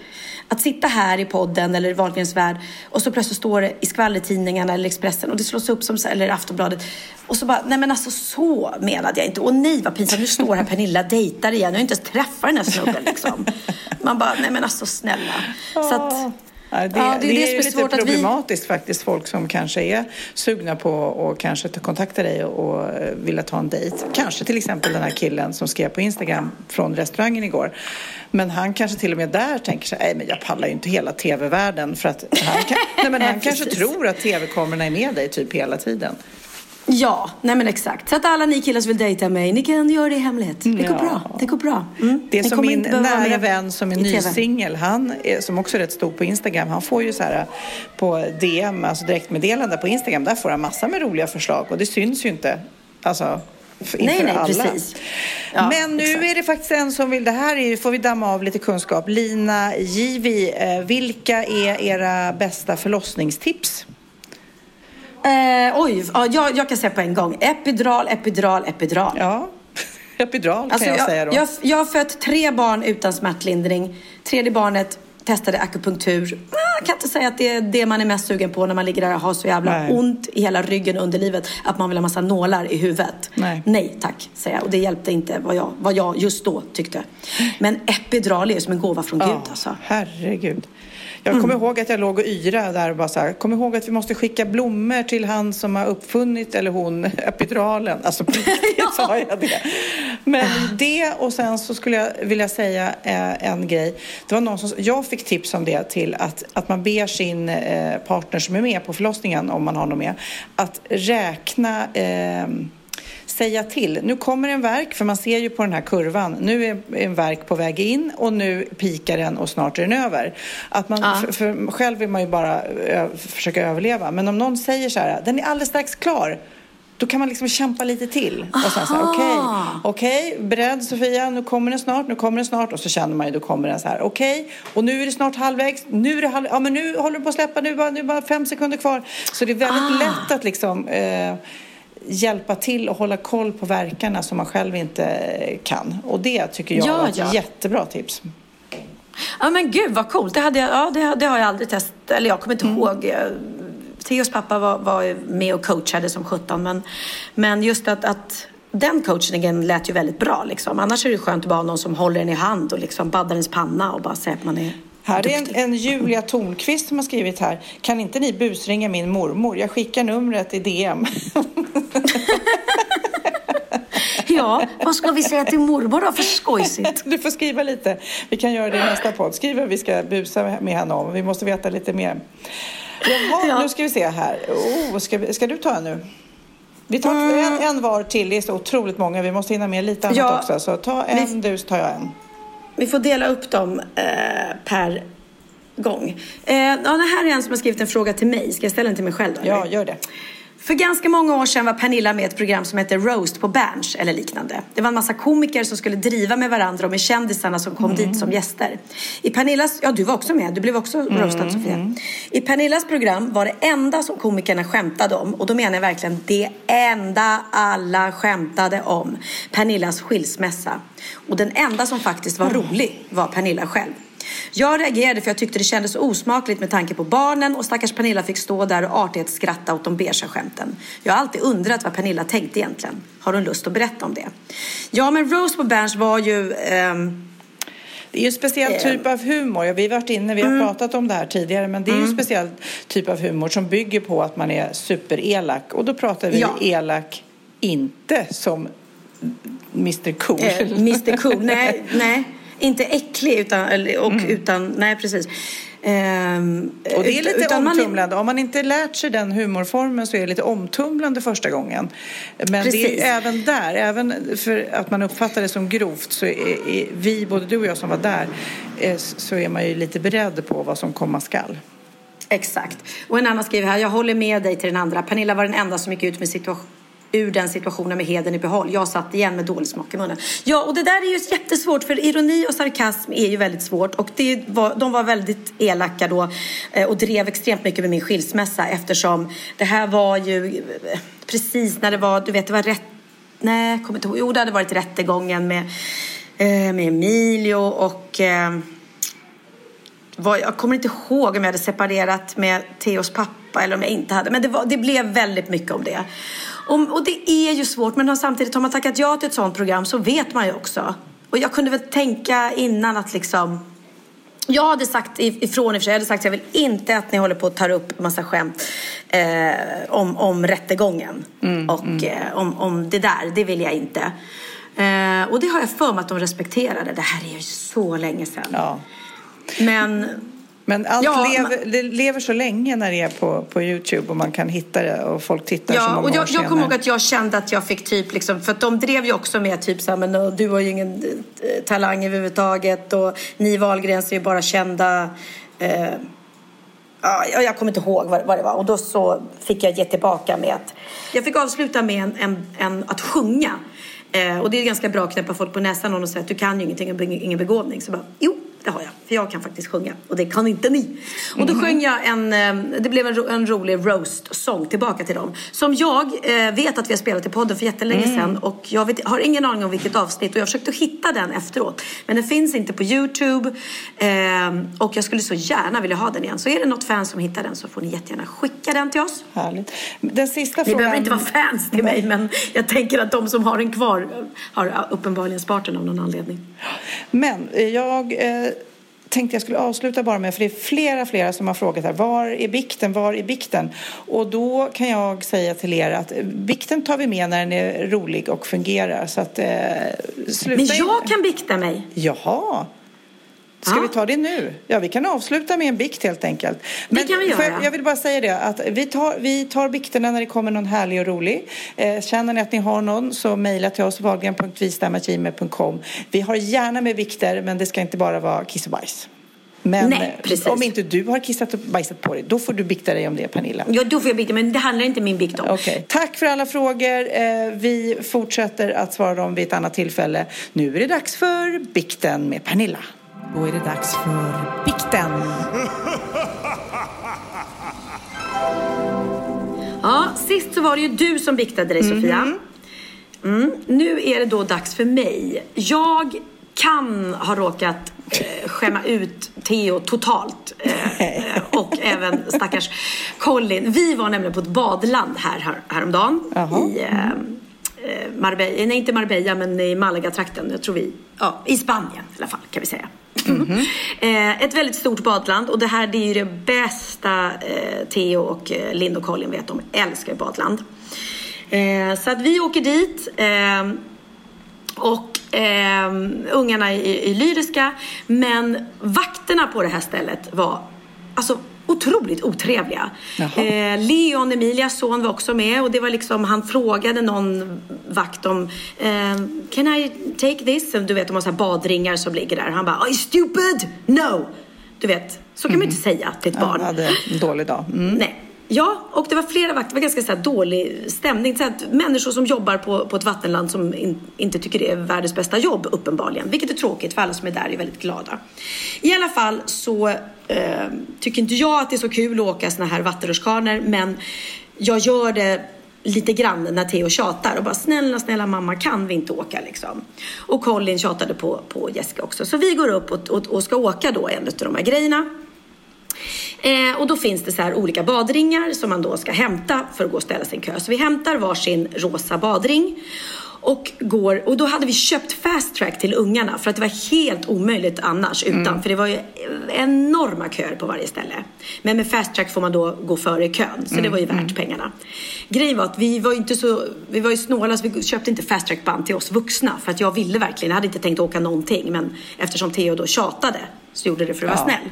Att sitta här i podden eller i Wahlgrens värld och så plötsligt står det i skvallertidningarna eller Expressen och det slås upp som eller Aftonbladet. Och så bara, nej men alltså så menade jag inte. Och nej vad pinsamt, nu står här Pernilla dejtar igen. Inte ens träffat den här snubben liksom. Man bara, nej men alltså snälla. Så att, det, Ja, det är det, det är som ju är lite att vi- problematiskt faktiskt. Folk som kanske är sugna på att kanske ta kontakta dig och, och vilja ta en dejt. Kanske till exempel den här killen som skrev på Instagram från restaurangen igår. Men han kanske till och med där tänker sig, nej men jag pallar ju inte hela tv-världen för att han, kan, <laughs> nej, men han kanske tror att tv-kamerorna är med dig typ hela tiden. Ja, nej men exakt. Så att alla ni killar som vill dejta mig, ni kan göra det i hemlighet. Det går Ja. bra. Det går bra. Mm. Det är som min nära vän som är i TV. nysingel, han är, som också är rätt stor på Instagram, han får ju så här på DM, alltså direktmeddelande på Instagram, där får han massa med roliga förslag och det syns ju inte. Alltså, inför Nej, nej, alla. precis. Ja, Men nu exakt. är det faktiskt en som vill, det här är, får vi damma av lite kunskap. Lina Givi, eh, vilka är era bästa förlossningstips? Eh, oj, ja, jag, jag kan säga på en gång. Epidural, epidural, epidural. Ja, <laughs> epidural Alltså, kan jag, jag, säga då. jag, jag har fött tre barn utan smärtlindring. Tredje barnet testade akupunktur. Ah, Jag kan inte säga att det är det man är mest sugen på när man ligger där och har så jävla Nej. ont i hela ryggen och underlivet att man vill ha massa nålar i huvudet. Nej. tack, säger jag. Och det hjälpte inte vad jag, vad jag just då tyckte. Men epidural är ju som en gåva från Gud alltså. Herregud. Jag kommer ihåg att jag låg och yra där och bara så här, kom ihåg att vi måste skicka blommor till han som har uppfunnit, eller hon, <laughs> epiduralen. Alltså på <laughs> riktigt sa jag det. Men det och sen så skulle jag vilja säga eh, en grej. Det var någon som, jag fick tips om det till att, att man ber sin eh, partner som är med på förlossningen, om man har någon med, att räkna eh, säga till. Nu kommer en verk, för man ser ju på den här kurvan. Nu är en verk på väg in och nu pikar den och snart är den över. Att man, Ja. för, för själv vill man ju bara försöka överleva. Men om någon säger så här, den är alldeles strax klar. Då kan man liksom kämpa lite till. Och sen så här, okej, okej, beredd Sofia, nu kommer den snart, nu kommer den snart. Och så känner man ju, då kommer den så här, okej, och nu är det snart halvvägs, nu är det halv, ja men nu håller du på att släppa, nu är bara, nu bara fem sekunder kvar. Så det är väldigt lätt att liksom eh, hjälpa till och hålla koll på verkarna som man själv inte kan. Och det tycker jag Ja, är ett ja. jättebra tips. Ja men gud vad coolt. Det, hade jag, ja, det, det har jag aldrig testat. Eller jag kommer inte ihåg. Eh, Theos pappa var, var med och coachade som 17. Men, men just att, att den coachningen lät ju väldigt bra. Liksom. Annars är det skönt att bara ha någon som håller en i hand och liksom baddar ens panna och bara säger att man är Här är en, en Julia Tornqvist som har skrivit här. Kan inte ni busringa min mormor? Jag skickar numret i DM. <laughs> Ja, vad ska vi säga till mormor då för skojsigt? Du får skriva lite. Vi kan göra det i nästa podd. Skriv vad vi ska busa med henne om. Vi måste veta lite mer. Jaha, Ja. nu ska vi se här. Oh, ska, vi, ska du ta en nu? Vi tar en, en var till. Det är så otroligt många. Vi måste hinna med lite annat Ja. också. Så ta en du så tar jag en. Vi får dela upp dem eh, per gång. Eh, ja, det här är en som har skrivit en fråga till mig. Ska jag ställa den till mig själv? Då? Ja, gör det. För ganska många år sedan var Pernilla med i ett program som hette Roast på Berns eller liknande. Det var en massa komiker som skulle driva med varandra och med kändisarna som kom dit som gäster. I Pernillas, ja du var också med, du blev också roastad Sofia. I Pernillas program var det enda som komikerna skämtade om och då menar jag verkligen det enda alla skämtade om. Pernillas skilsmässa. Och den enda som faktiskt var rolig var Pernilla själv. Jag reagerade för jag tyckte det kändes osmakligt med tanke på barnen och stackars Pernilla fick stå där och artighetsskratta åt de beiga skämten. Jag har alltid undrat vad Pernilla tänkte egentligen. Har hon lust att berätta om det? Ja, men Rose på Berns var ju... ehm, Det är ju en speciell Eh. typ av humor. Vi har varit inne, vi har pratat om det här tidigare, men det är ju en speciell typ av humor som bygger på att man är superelak. Och då pratar vi Ja. elak inte som Mr Cool. eh, Mr Cool. Nej, nej. Inte äcklig utan, och Mm. utan, nej precis. Ehm, Och det är lite utan man är- omtumlande. Om man inte lärt sig den humorformen så är det lite omtumlande första gången. Men det Precis. är även där, även för att man uppfattar det som grovt så är, är vi, både du och jag som var där, eh, så är man ju lite beredd på vad som komma skall. Exakt. Och en annan skriver här, jag håller med dig till den andra. Pernilla var den enda som gick ut med situation ur den situationen med heden i behåll. Jag satt igen med dålig smak i munnen. Ja, och det där är ju jättesvårt för ironi och sarkasm är ju väldigt svårt och det var, de var väldigt elaka då eh, och drev extremt mycket med min skilsmässa eftersom det här var ju eh, precis när det var, du vet, det var rätt, nej, jag kommer inte ihåg, jo det hade varit rättegången med, eh, med Emilio och var, jag kommer inte ihåg om jag hade separerat med Theos pappa eller om jag inte hade. Men det, var, det blev väldigt mycket om det. Om, och det är ju svårt men samtidigt har man tackat ja till ett sånt program så vet man ju också. Och jag kunde väl tänka innan att liksom jag hade sagt ifrån i och för sig, jag hade sagt att jag vill inte att ni håller på och tar upp massa skämt eh, om, om rättegången och Eh, om, om det där, det vill jag inte. Eh, och det har jag för mig att de respekterade. Det här är ju så länge sedan. Ja. Men Men allt Ja, lever, det lever så länge när det är på, på Youtube och man kan hitta det och folk tittar så Ja, många och år jag, jag senare. kommer ihåg att jag kände att jag fick typ liksom, för att de drev ju också med typ så här, men "Åh, du har ju ingen eh, talang överhuvudtaget och ni Wahlgrens är ju bara kända. Eh, ja, jag- jag kommer inte ihåg vad, det var och då så fick jag ge tillbaka med att jag fick avsluta med en, en, en att sjunga. Eh, och det är ganska bra att knäppa folk på näsan och säga att du kan ju ingenting och ingen begåvning. Så bara, jo, det har jag. För jag kan faktiskt sjunga. Och det kan inte ni. Och då sjöng jag en, eh, det blev en, ro, en rolig roast-sång tillbaka till dem. Som jag eh, vet att vi har spelat i podden för jättelänge sedan. Och jag vet, har ingen aning om vilket avsnitt. Och jag försökte hitta den efteråt. Men den finns inte på Youtube. Eh, och jag skulle så gärna vilja ha den igen. Så är det något fan som hittar den så får ni jättegärna skicka den till oss. Härligt. Den sista Ni frågan... behöver inte vara fans till mig men jag tänker att de som har den kvar har uppenbarligen sparat den av någon anledning. Men eh, jag eh, tänkte jag skulle avsluta bara med, för det är flera, flera som har frågat här, var är bikten, var är bikten? Och då kan jag säga till er att eh, bikten tar vi med när den är rolig och fungerar. Så att, eh, sluta Men jag kan bikta mig. Jaha. Ska Ja. vi ta det nu? Ja, vi kan avsluta med en bikt helt enkelt. Men kan vi göra. Jag, jag vill bara säga det att vi tar, vi tar bikterna när det kommer någon härlig och rolig. Eh, känner ni att ni har någon så mejla till oss wahlgren.vistamagime.com. Vi har gärna med bikter men det ska inte bara vara kiss och bajs. Men Nej, eh, precis. om inte du har kissat och bajsat på dig, då får du bikta dig om det, Pernilla. Ja, då får jag bikta men det handlar inte min bikt om. Okej. Tack för alla frågor. Eh, Vi fortsätter att svara dem vid ett annat tillfälle. Nu är det dags för bikten med Pernilla. Då är det dags för bikten. <laughs> Ja, sist så var det ju du som biktade dig Sofia. Mm. Nu är det då dags för mig. Jag kan ha råkat eh, skämma ut Theo totalt. Eh, <laughs> och även stackars Colin. Vi var nämligen på ett badland här, här häromdagen. Jaha. I eh, Marbella, nej inte Marbella men i Malaga-trakten. Jag tror vi, ja i Spanien i alla fall kan vi säga. <laughs> eh, ett väldigt stort badland och det här det är ju det bästa eh, Theo och eh, Linn och Colin vet. De älskar badland. Eh, så att vi åker dit. Eh, och eh, ungarna är, är lyriska. Men vakterna på det här stället var alltså otroligt otrevliga. Eh, Leon, Emilias son, var också med och det var liksom, han frågade någon vakt om eh, Can I take this? Du vet, de har så här badringar som ligger där. Han bara, Are you stupid? No! Du vet, så kan man ju inte säga till ett barn. Han hade en dålig dag. Mm. Nej. Ja, och det var flera vakter. Det var ganska så här dålig stämning. Så att människor som jobbar på, på ett vattenland som in, inte tycker det är världens bästa jobb uppenbarligen. Vilket är tråkigt för alla som är där är väldigt glada. I alla fall så eh, tycker inte jag att det är så kul att åka såna här vattenrutschkanor. Men jag gör det lite grann när Theo tjatar och bara snälla, snälla mamma kan vi inte åka liksom. Och Colin tjatade på, på Jessica också. Så vi går upp och, och, och ska åka då en av de här grejerna. Eh, och då finns det så här olika badringar som man då ska hämta för att gå och ställa sin kö. Så vi hämtar varsin rosa badring. Och, går, och då hade vi köpt fast track till ungarna för att det var helt omöjligt annars utan. För det var ju enorma köer på varje ställe. Men med fast track får man då gå före i kön. Så det var ju värt pengarna. Grejen var att vi var ju inte så, vi var ju snåla så vi köpte inte fast track band till oss vuxna. För att jag ville verkligen, jag hade inte tänkt åka någonting. Men eftersom Theo då tjatade så gjorde det för att vara Ja. snäll.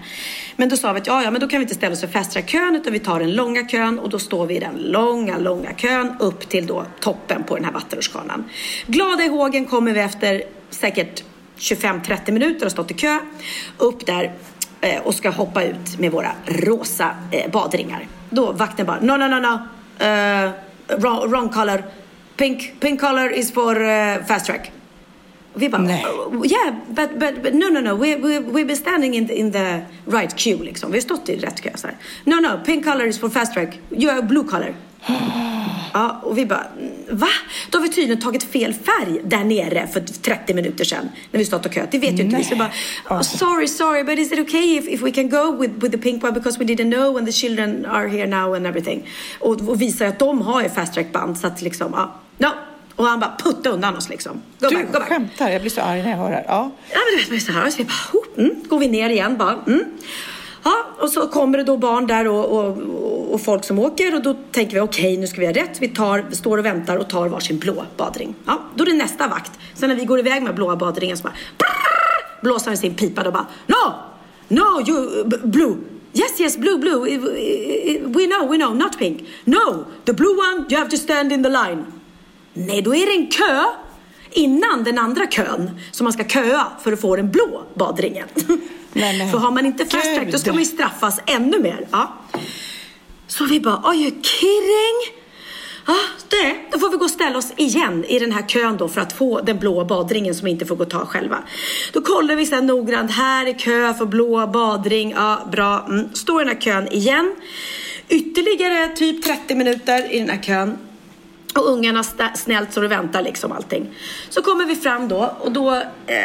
Men då sa vi att ja, ja, men då kan vi inte ställa oss för fast track-kön utan vi tar den långa kön och då står vi i den långa, långa kön upp till då toppen på den här vattenrutschkanan. Glada i hågen kommer vi efter säkert 25-30 minuter och stått i kö upp där eh, och ska hoppa ut med våra rosa eh, badringar. Då vakten bara no, no, no, no. Uh, wrong, wrong color. Pink, pink color is for uh, fast track. Vi bara, "Oh, yeah, but, but, but no, no, no, we, we, we've been standing in the, in the right queue liksom. Vi har stått i rätt kö så här. No, no, pink color is for fast track. You are blue color. <gasps> Ja, och vi bara, va? Då har vi tydligen tagit fel färg där nere för 30 minuter sedan när vi stått och köat. Det vet ju inte vi. Så bara, oh, sorry, sorry, but is it okay if, if we can go with, with the pink one because we didn't know and the children are here now and everything. Och, och visar att de har ju fast track band så att liksom, ja, no. Och han bara putta undan oss liksom. Go Du back, skämtar, jag blir så arg när jag hör det här. Ja. Ja, men du vet, man är så här, så vi bara, oh, mm, går vi ner igen bara. Mm. Ja, och så kommer det då barn där och, och, och, folk som åker och då tänker vi okej, nu ska vi ha rätt. Vi tar, står och väntar och tar varsin blå badring. Ja, då är det nästa vakt. Sen när vi går iväg med blåa badringen så bara brrr, blåser han sin pipa och bara no, no, you, blue. Yes, yes, blue, blue. We know, we know, not pink. No, the blue one, you have to stand in the line. Nej, då är det en kö innan den andra kön som man ska köa för att få den blå badringen. <laughs> Nej, men för har man inte fast track då ska man ju straffas ännu mer. Ja. Så vi bara, are you kidding? Ja, det, då får vi gå och ställa oss igen i den här kön då för att få den blå badringen som vi inte får gå och ta själva. Då kollar vi här noggrant, här är kö för blå badring, ja bra. Mm. Står i den här kön igen. Ytterligare typ 30 minuter i den här kön. Och ungarna snällt så och väntar liksom allting. Så kommer vi fram då och då eh,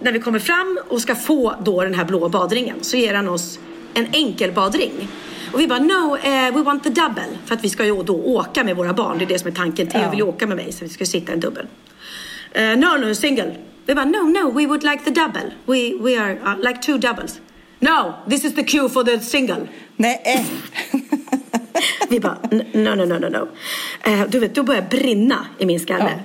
när vi kommer fram och ska få då den här blå badringen så ger han oss en enkel badring. Och vi bara no, eh, we want the double. För att vi ska ju då åka med våra barn. Det är det som är tanken. Theo Ja. vill ju åka med mig så vi ska sitta en dubbel. Eh, no, no, single. Vi bara no, no, we would like the double. We, we are uh, like two doubles. No, this is the queue for the single. Nej. <laughs> Vi bara, "N- no, no, no, no, no. Eh, du vet, då börjar det brinna i min skalle.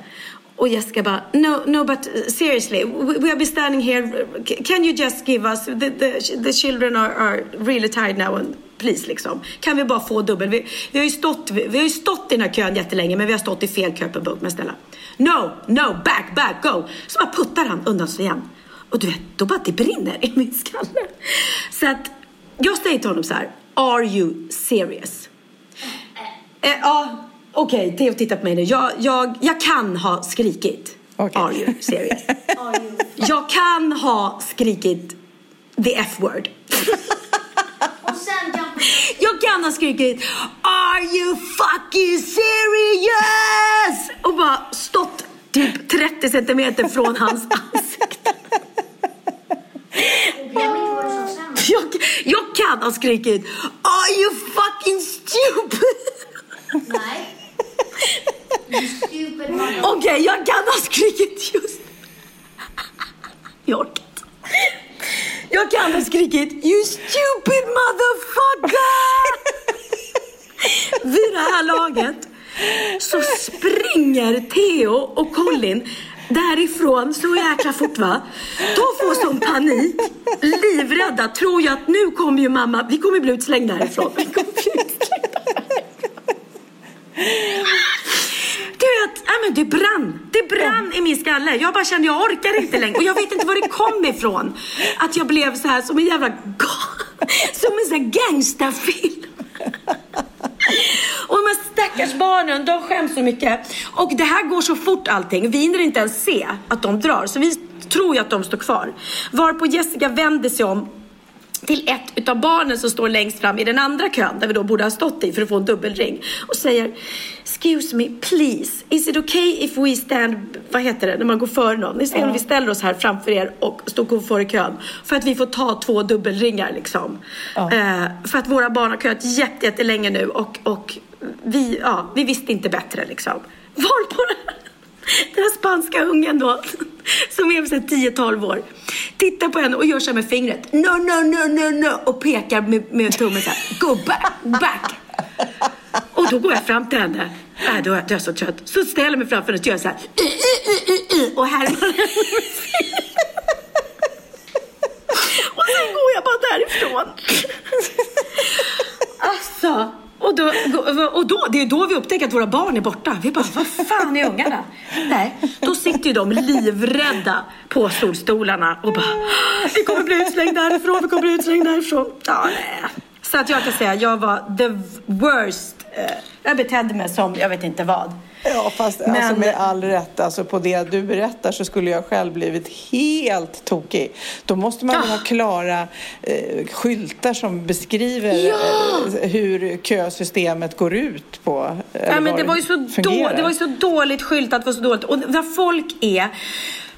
Och Jessica bara, no, no, but uh, seriously, we, we have been standing here. Can you just give us, the, the, the children are, are really tired now and please liksom. Kan vi bara få dubbel? Vi, vi, har ju stått, vi, vi har ju stått i den här kön jättelänge men vi har stått i fel kö på bok. Men snälla, no, no, back, back, go. Så bara puttar han undan sig igen. Och du vet, då bara det brinner i min skalle. Så att jag säger till honom så här, are you serious? Eh, ja, okej. Theo tittar på mig nu. Jag, jag, jag kan ha skrikit. <laughs> Are you serious? jag kan ha skrikit the F-word. <laughs> Jag kan ha skrikit Are you fucking serious? Och bara stått typ 30 centimeter från hans <laughs> ansikte. Jag, jag kan ha skrikit Are you fucking stupid? Nej. You stupid. Okej, jag kan ha skrikit just... Jag orkar inte. Jag kan ha skrikit You stupid motherfucker! Vid det här laget så springer Theo och Colin därifrån så jäkla fort va. De får sån panik, livrädda, tror jag att nu kommer ju mamma, vi kommer bli utslängda härifrån. Vi kommer bli utslängda du vet, äh men det brann. Det brann i min skalle. Jag bara kände, jag orkar inte längre. Och jag vet inte var det kom ifrån. Att jag blev så här som en jävla Som en sån här gangsterfilm. Och de här stackars barnen, de skäms så mycket. Och det här går så fort allting. Vi hinner inte ens se att de drar. Så vi tror ju att de står kvar. Varpå Jessica vänder sig om till ett utav barnen som står längst fram i den andra kön där vi då borde ha stått i för att få en dubbelring och säger Excuse me, please, is it okay if we stand, vad heter det, när man går före någon? Ni ser om vi ställer oss här framför er och står före kön för att vi får ta två dubbelringar liksom. Eh, för att våra barn har köat jätte, jättelänge nu och, och vi, ja, vi visste inte bättre liksom. Varpå den här spanska ungen då, som är så 10-12 år, tittar på henne och gör så här med fingret. No, no, no, no, no. Och pekar med, med tummen så här. Go back, back. Och då går jag fram till henne. Äh, då är jag så trött. Så ställer jag mig framför henne och gör så här. Och härmar henne med fingret. Och sen går jag bara därifrån. Alltså. Och då, och då, det är då vi upptäcker att våra barn är borta. Vi bara, vad fan är ungarna? Nej, då sitter ju de livrädda på solstolarna och bara, vi kommer bli utslängda härifrån, vi kommer bli utslängda härifrån. Ja. Så att jag kan säga, jag var the worst. Eh, jag betedde mig som, jag vet inte vad. Ja, fast alltså, Men- med all rätt, alltså, på det du berättar så skulle jag själv blivit helt tokig. Då måste man väl ha klara eh, skyltar som beskriver Ja! eh, hur kösystemet går ut på. Ja, men det var ju så, det var ju så dåligt skyltat, det var så dåligt. Och när folk är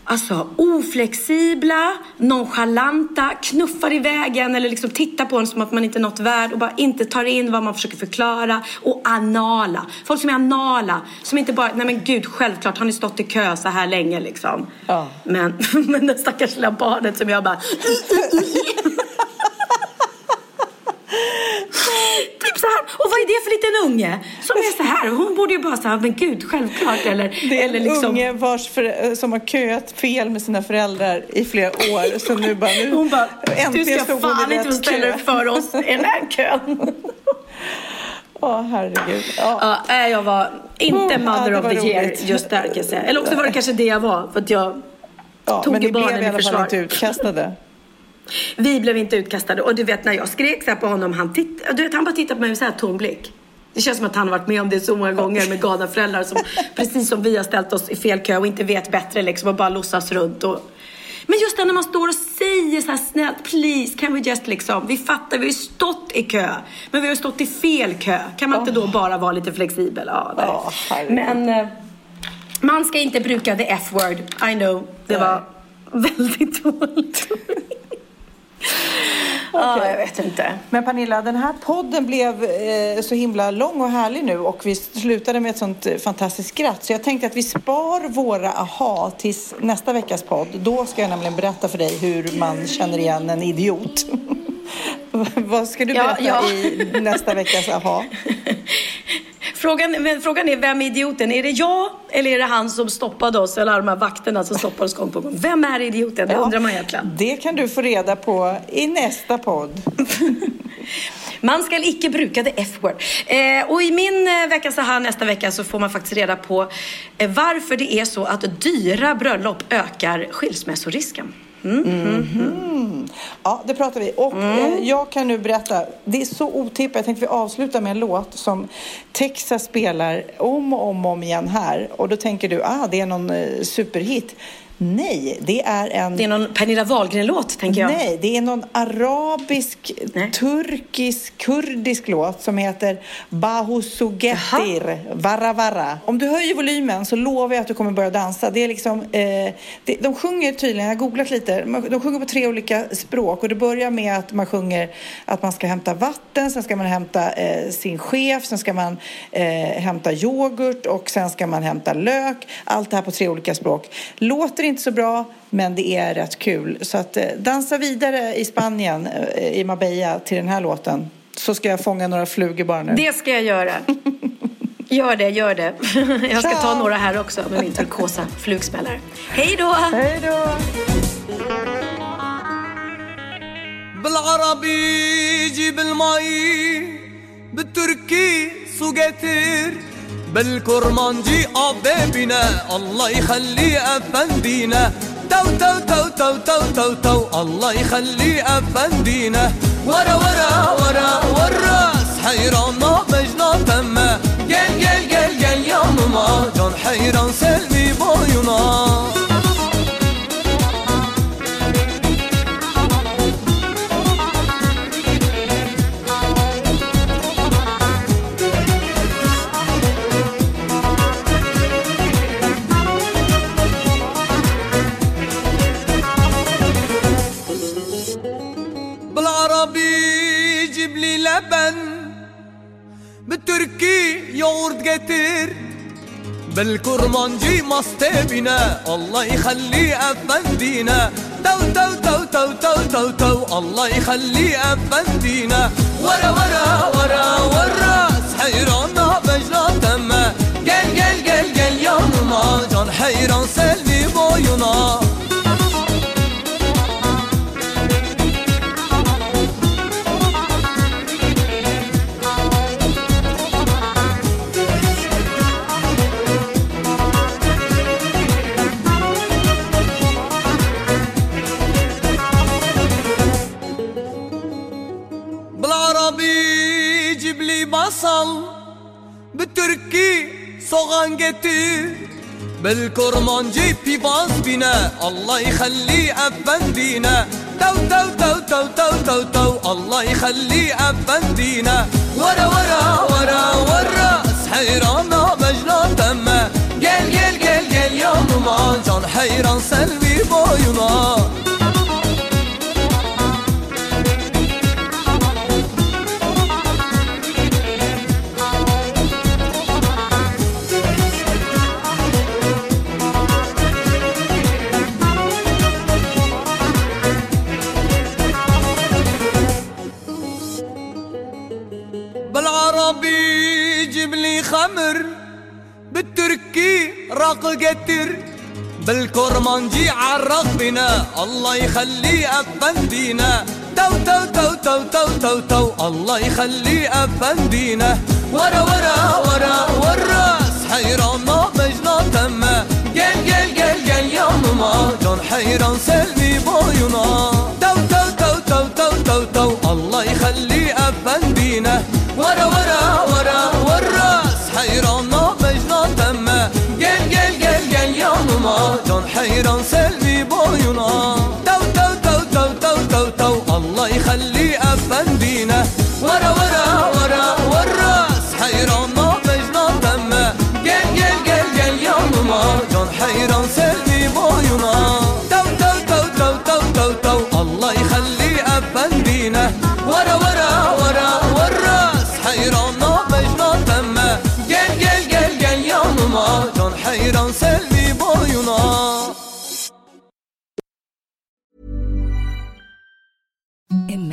Alltså oflexibla, nonchalanta, knuffar i vägen eller liksom tittar på en som att man inte är något värd och bara inte tar in vad man försöker förklara. Och anala. Folk som är anala. Som inte bara, nej men gud självklart har ni stått i kö så här länge liksom. Ja. Men, <laughs> men det stackars lilla barnet som jag bara Typ så här. Och vad är det för liten unge som är så här? Hon borde ju bara säga, men gud, självklart. Eller, Det är en eller liksom, unge vars för, som har köat fel med sina föräldrar i flera år. Så nu bara, nu, hon bara, du ska i fan inte ställa dig för oss i den här kön. <laughs> Ja, herregud. Ja. Ja, jag var inte Oh, mother of the year roligt. just där kan jag säga. Eller också var det kanske det jag var. För att jag Ja, tog men ju ni blev barnen i i alla fall försvar. inte utkastade. Vi blev inte utkastade. Och du vet när jag skrek så här på honom, han, titt, du vet, han bara tittade på mig med så här tom blick. Det känns som att han har varit med om det så många gånger med galna föräldrar som <laughs> precis som vi har ställt oss i fel kö och inte vet bättre liksom och bara låtsas runt. Och... Men just det när man står och säger så här snällt, please can we just liksom, vi fattar, vi har ju stått i kö, men vi har ju stått i fel kö. Kan man inte då bara vara lite flexibel? Ja, herregud. men eh, man ska inte bruka the F-word, I know. Det var väldigt <laughs> dåligt. Ja, jag vet inte. Men Pernilla, den här podden blev eh, så himla lång och härlig nu och vi slutade med ett sånt eh, fantastiskt skratt. Så jag tänkte att vi spar våra aha tills nästa veckas podd. Då ska jag nämligen berätta för dig hur man känner igen en idiot. <laughs> Vad ska du Ja, berätta ja. i nästa veckas aha? <laughs> Frågan, men frågan är, vem är idioten? Är det jag eller är det han som stoppade oss? Eller de här vakterna som stoppade oss gång på gång? Vem är idioten? Det Ja, undrar man egentligen. Det kan du få reda på i nästa podd. <laughs> Man ska icke bruka the F-word. Eh, och i min eh, vecka så här nästa vecka så får man faktiskt reda på eh, varför det är så att dyra bröllop ökar skilsmässorisken. Mhm. Ja, det pratar vi. Och eh, jag kan nu berätta, det är så otippat. Jag tänkte vi avslutar med en låt som Texas spelar om och om och om igen här. Och då tänker du, ah, det är någon eh, superhit. Nej, det är en... Det är någon Pernilla Wahlgren-låt, tänker jag. Nej, det är någon arabisk, Nej. turkisk, kurdisk låt som heter Bahusugetir, Vara Vara. Om du höjer volymen så lovar jag att du kommer börja dansa. Det är liksom, eh, det, de sjunger tydligen, jag har googlat lite, de sjunger på tre olika språk och det börjar med att man sjunger att man ska hämta vatten, sen ska man hämta eh, sin chef, sen ska man eh, hämta yoghurt och sen ska man hämta lök. Allt det här på tre olika språk. Låter inte så bra, men det är rätt kul. Så att eh, dansa vidare i Spanien, eh, i Marbella, till den här låten. Så ska jag fånga några flugor bara nu. Det ska jag göra. <laughs> Gör det, gör det. <laughs> Jag ska ta Ciao. några här också med min turkosa flugsmällare. Hej då! Hej då! بالعربي جيب المي بالتركي سجاتير بالكرمانجي آه بيبينا الله يخلي أفندينا. تو تو تو تو تو تو تو الله يخلي أفندينا. ورا ورا ورا والراس حيران ما بجنا تما. جل جل جل جل يا ماما. جان حيران سلمي بايونا بالتركي يogurt getir. بالكرمانجي مصطبنا الله يخلي أفندينا تو تو تو تو تو تو تو الله يخلي أفندينا ورا ورا ورا ورا حيرانا بجنا تما gel gel gel gel yanıma Can hayran selvi boyuna. بصل بالتركي soğan getir. بالكرمانجي بيباس بنا الله يخلي أفندينا تو تو تو تو تو تو تو الله يخلي أفندينا ورا ورا ورا ورا حيرانا مجنى تما gel gel gel gel yanıma Can hayran selvi boyuna. بالتركي راق قتر بالكرمانجي عرق بنا الله يخلي أفندينا تو تو تو تو تو تو تو الله يخلي أفندينا ورا ورا ورا ورا حيرانا مجنى تما gel gel gel gel yanıma Can hayran selvi boyuna تو تو تو تو تو تو تو الله يخلي أفندينا ورا ورا ورا ورا حيران سلمي بعيونا تو تو تو تو تو تو تو الله يخلي أفندينا ورا ورا ورا والراس حيران ما مجنون دمه. جل جل جل جل يا ماما جان حيران سلمي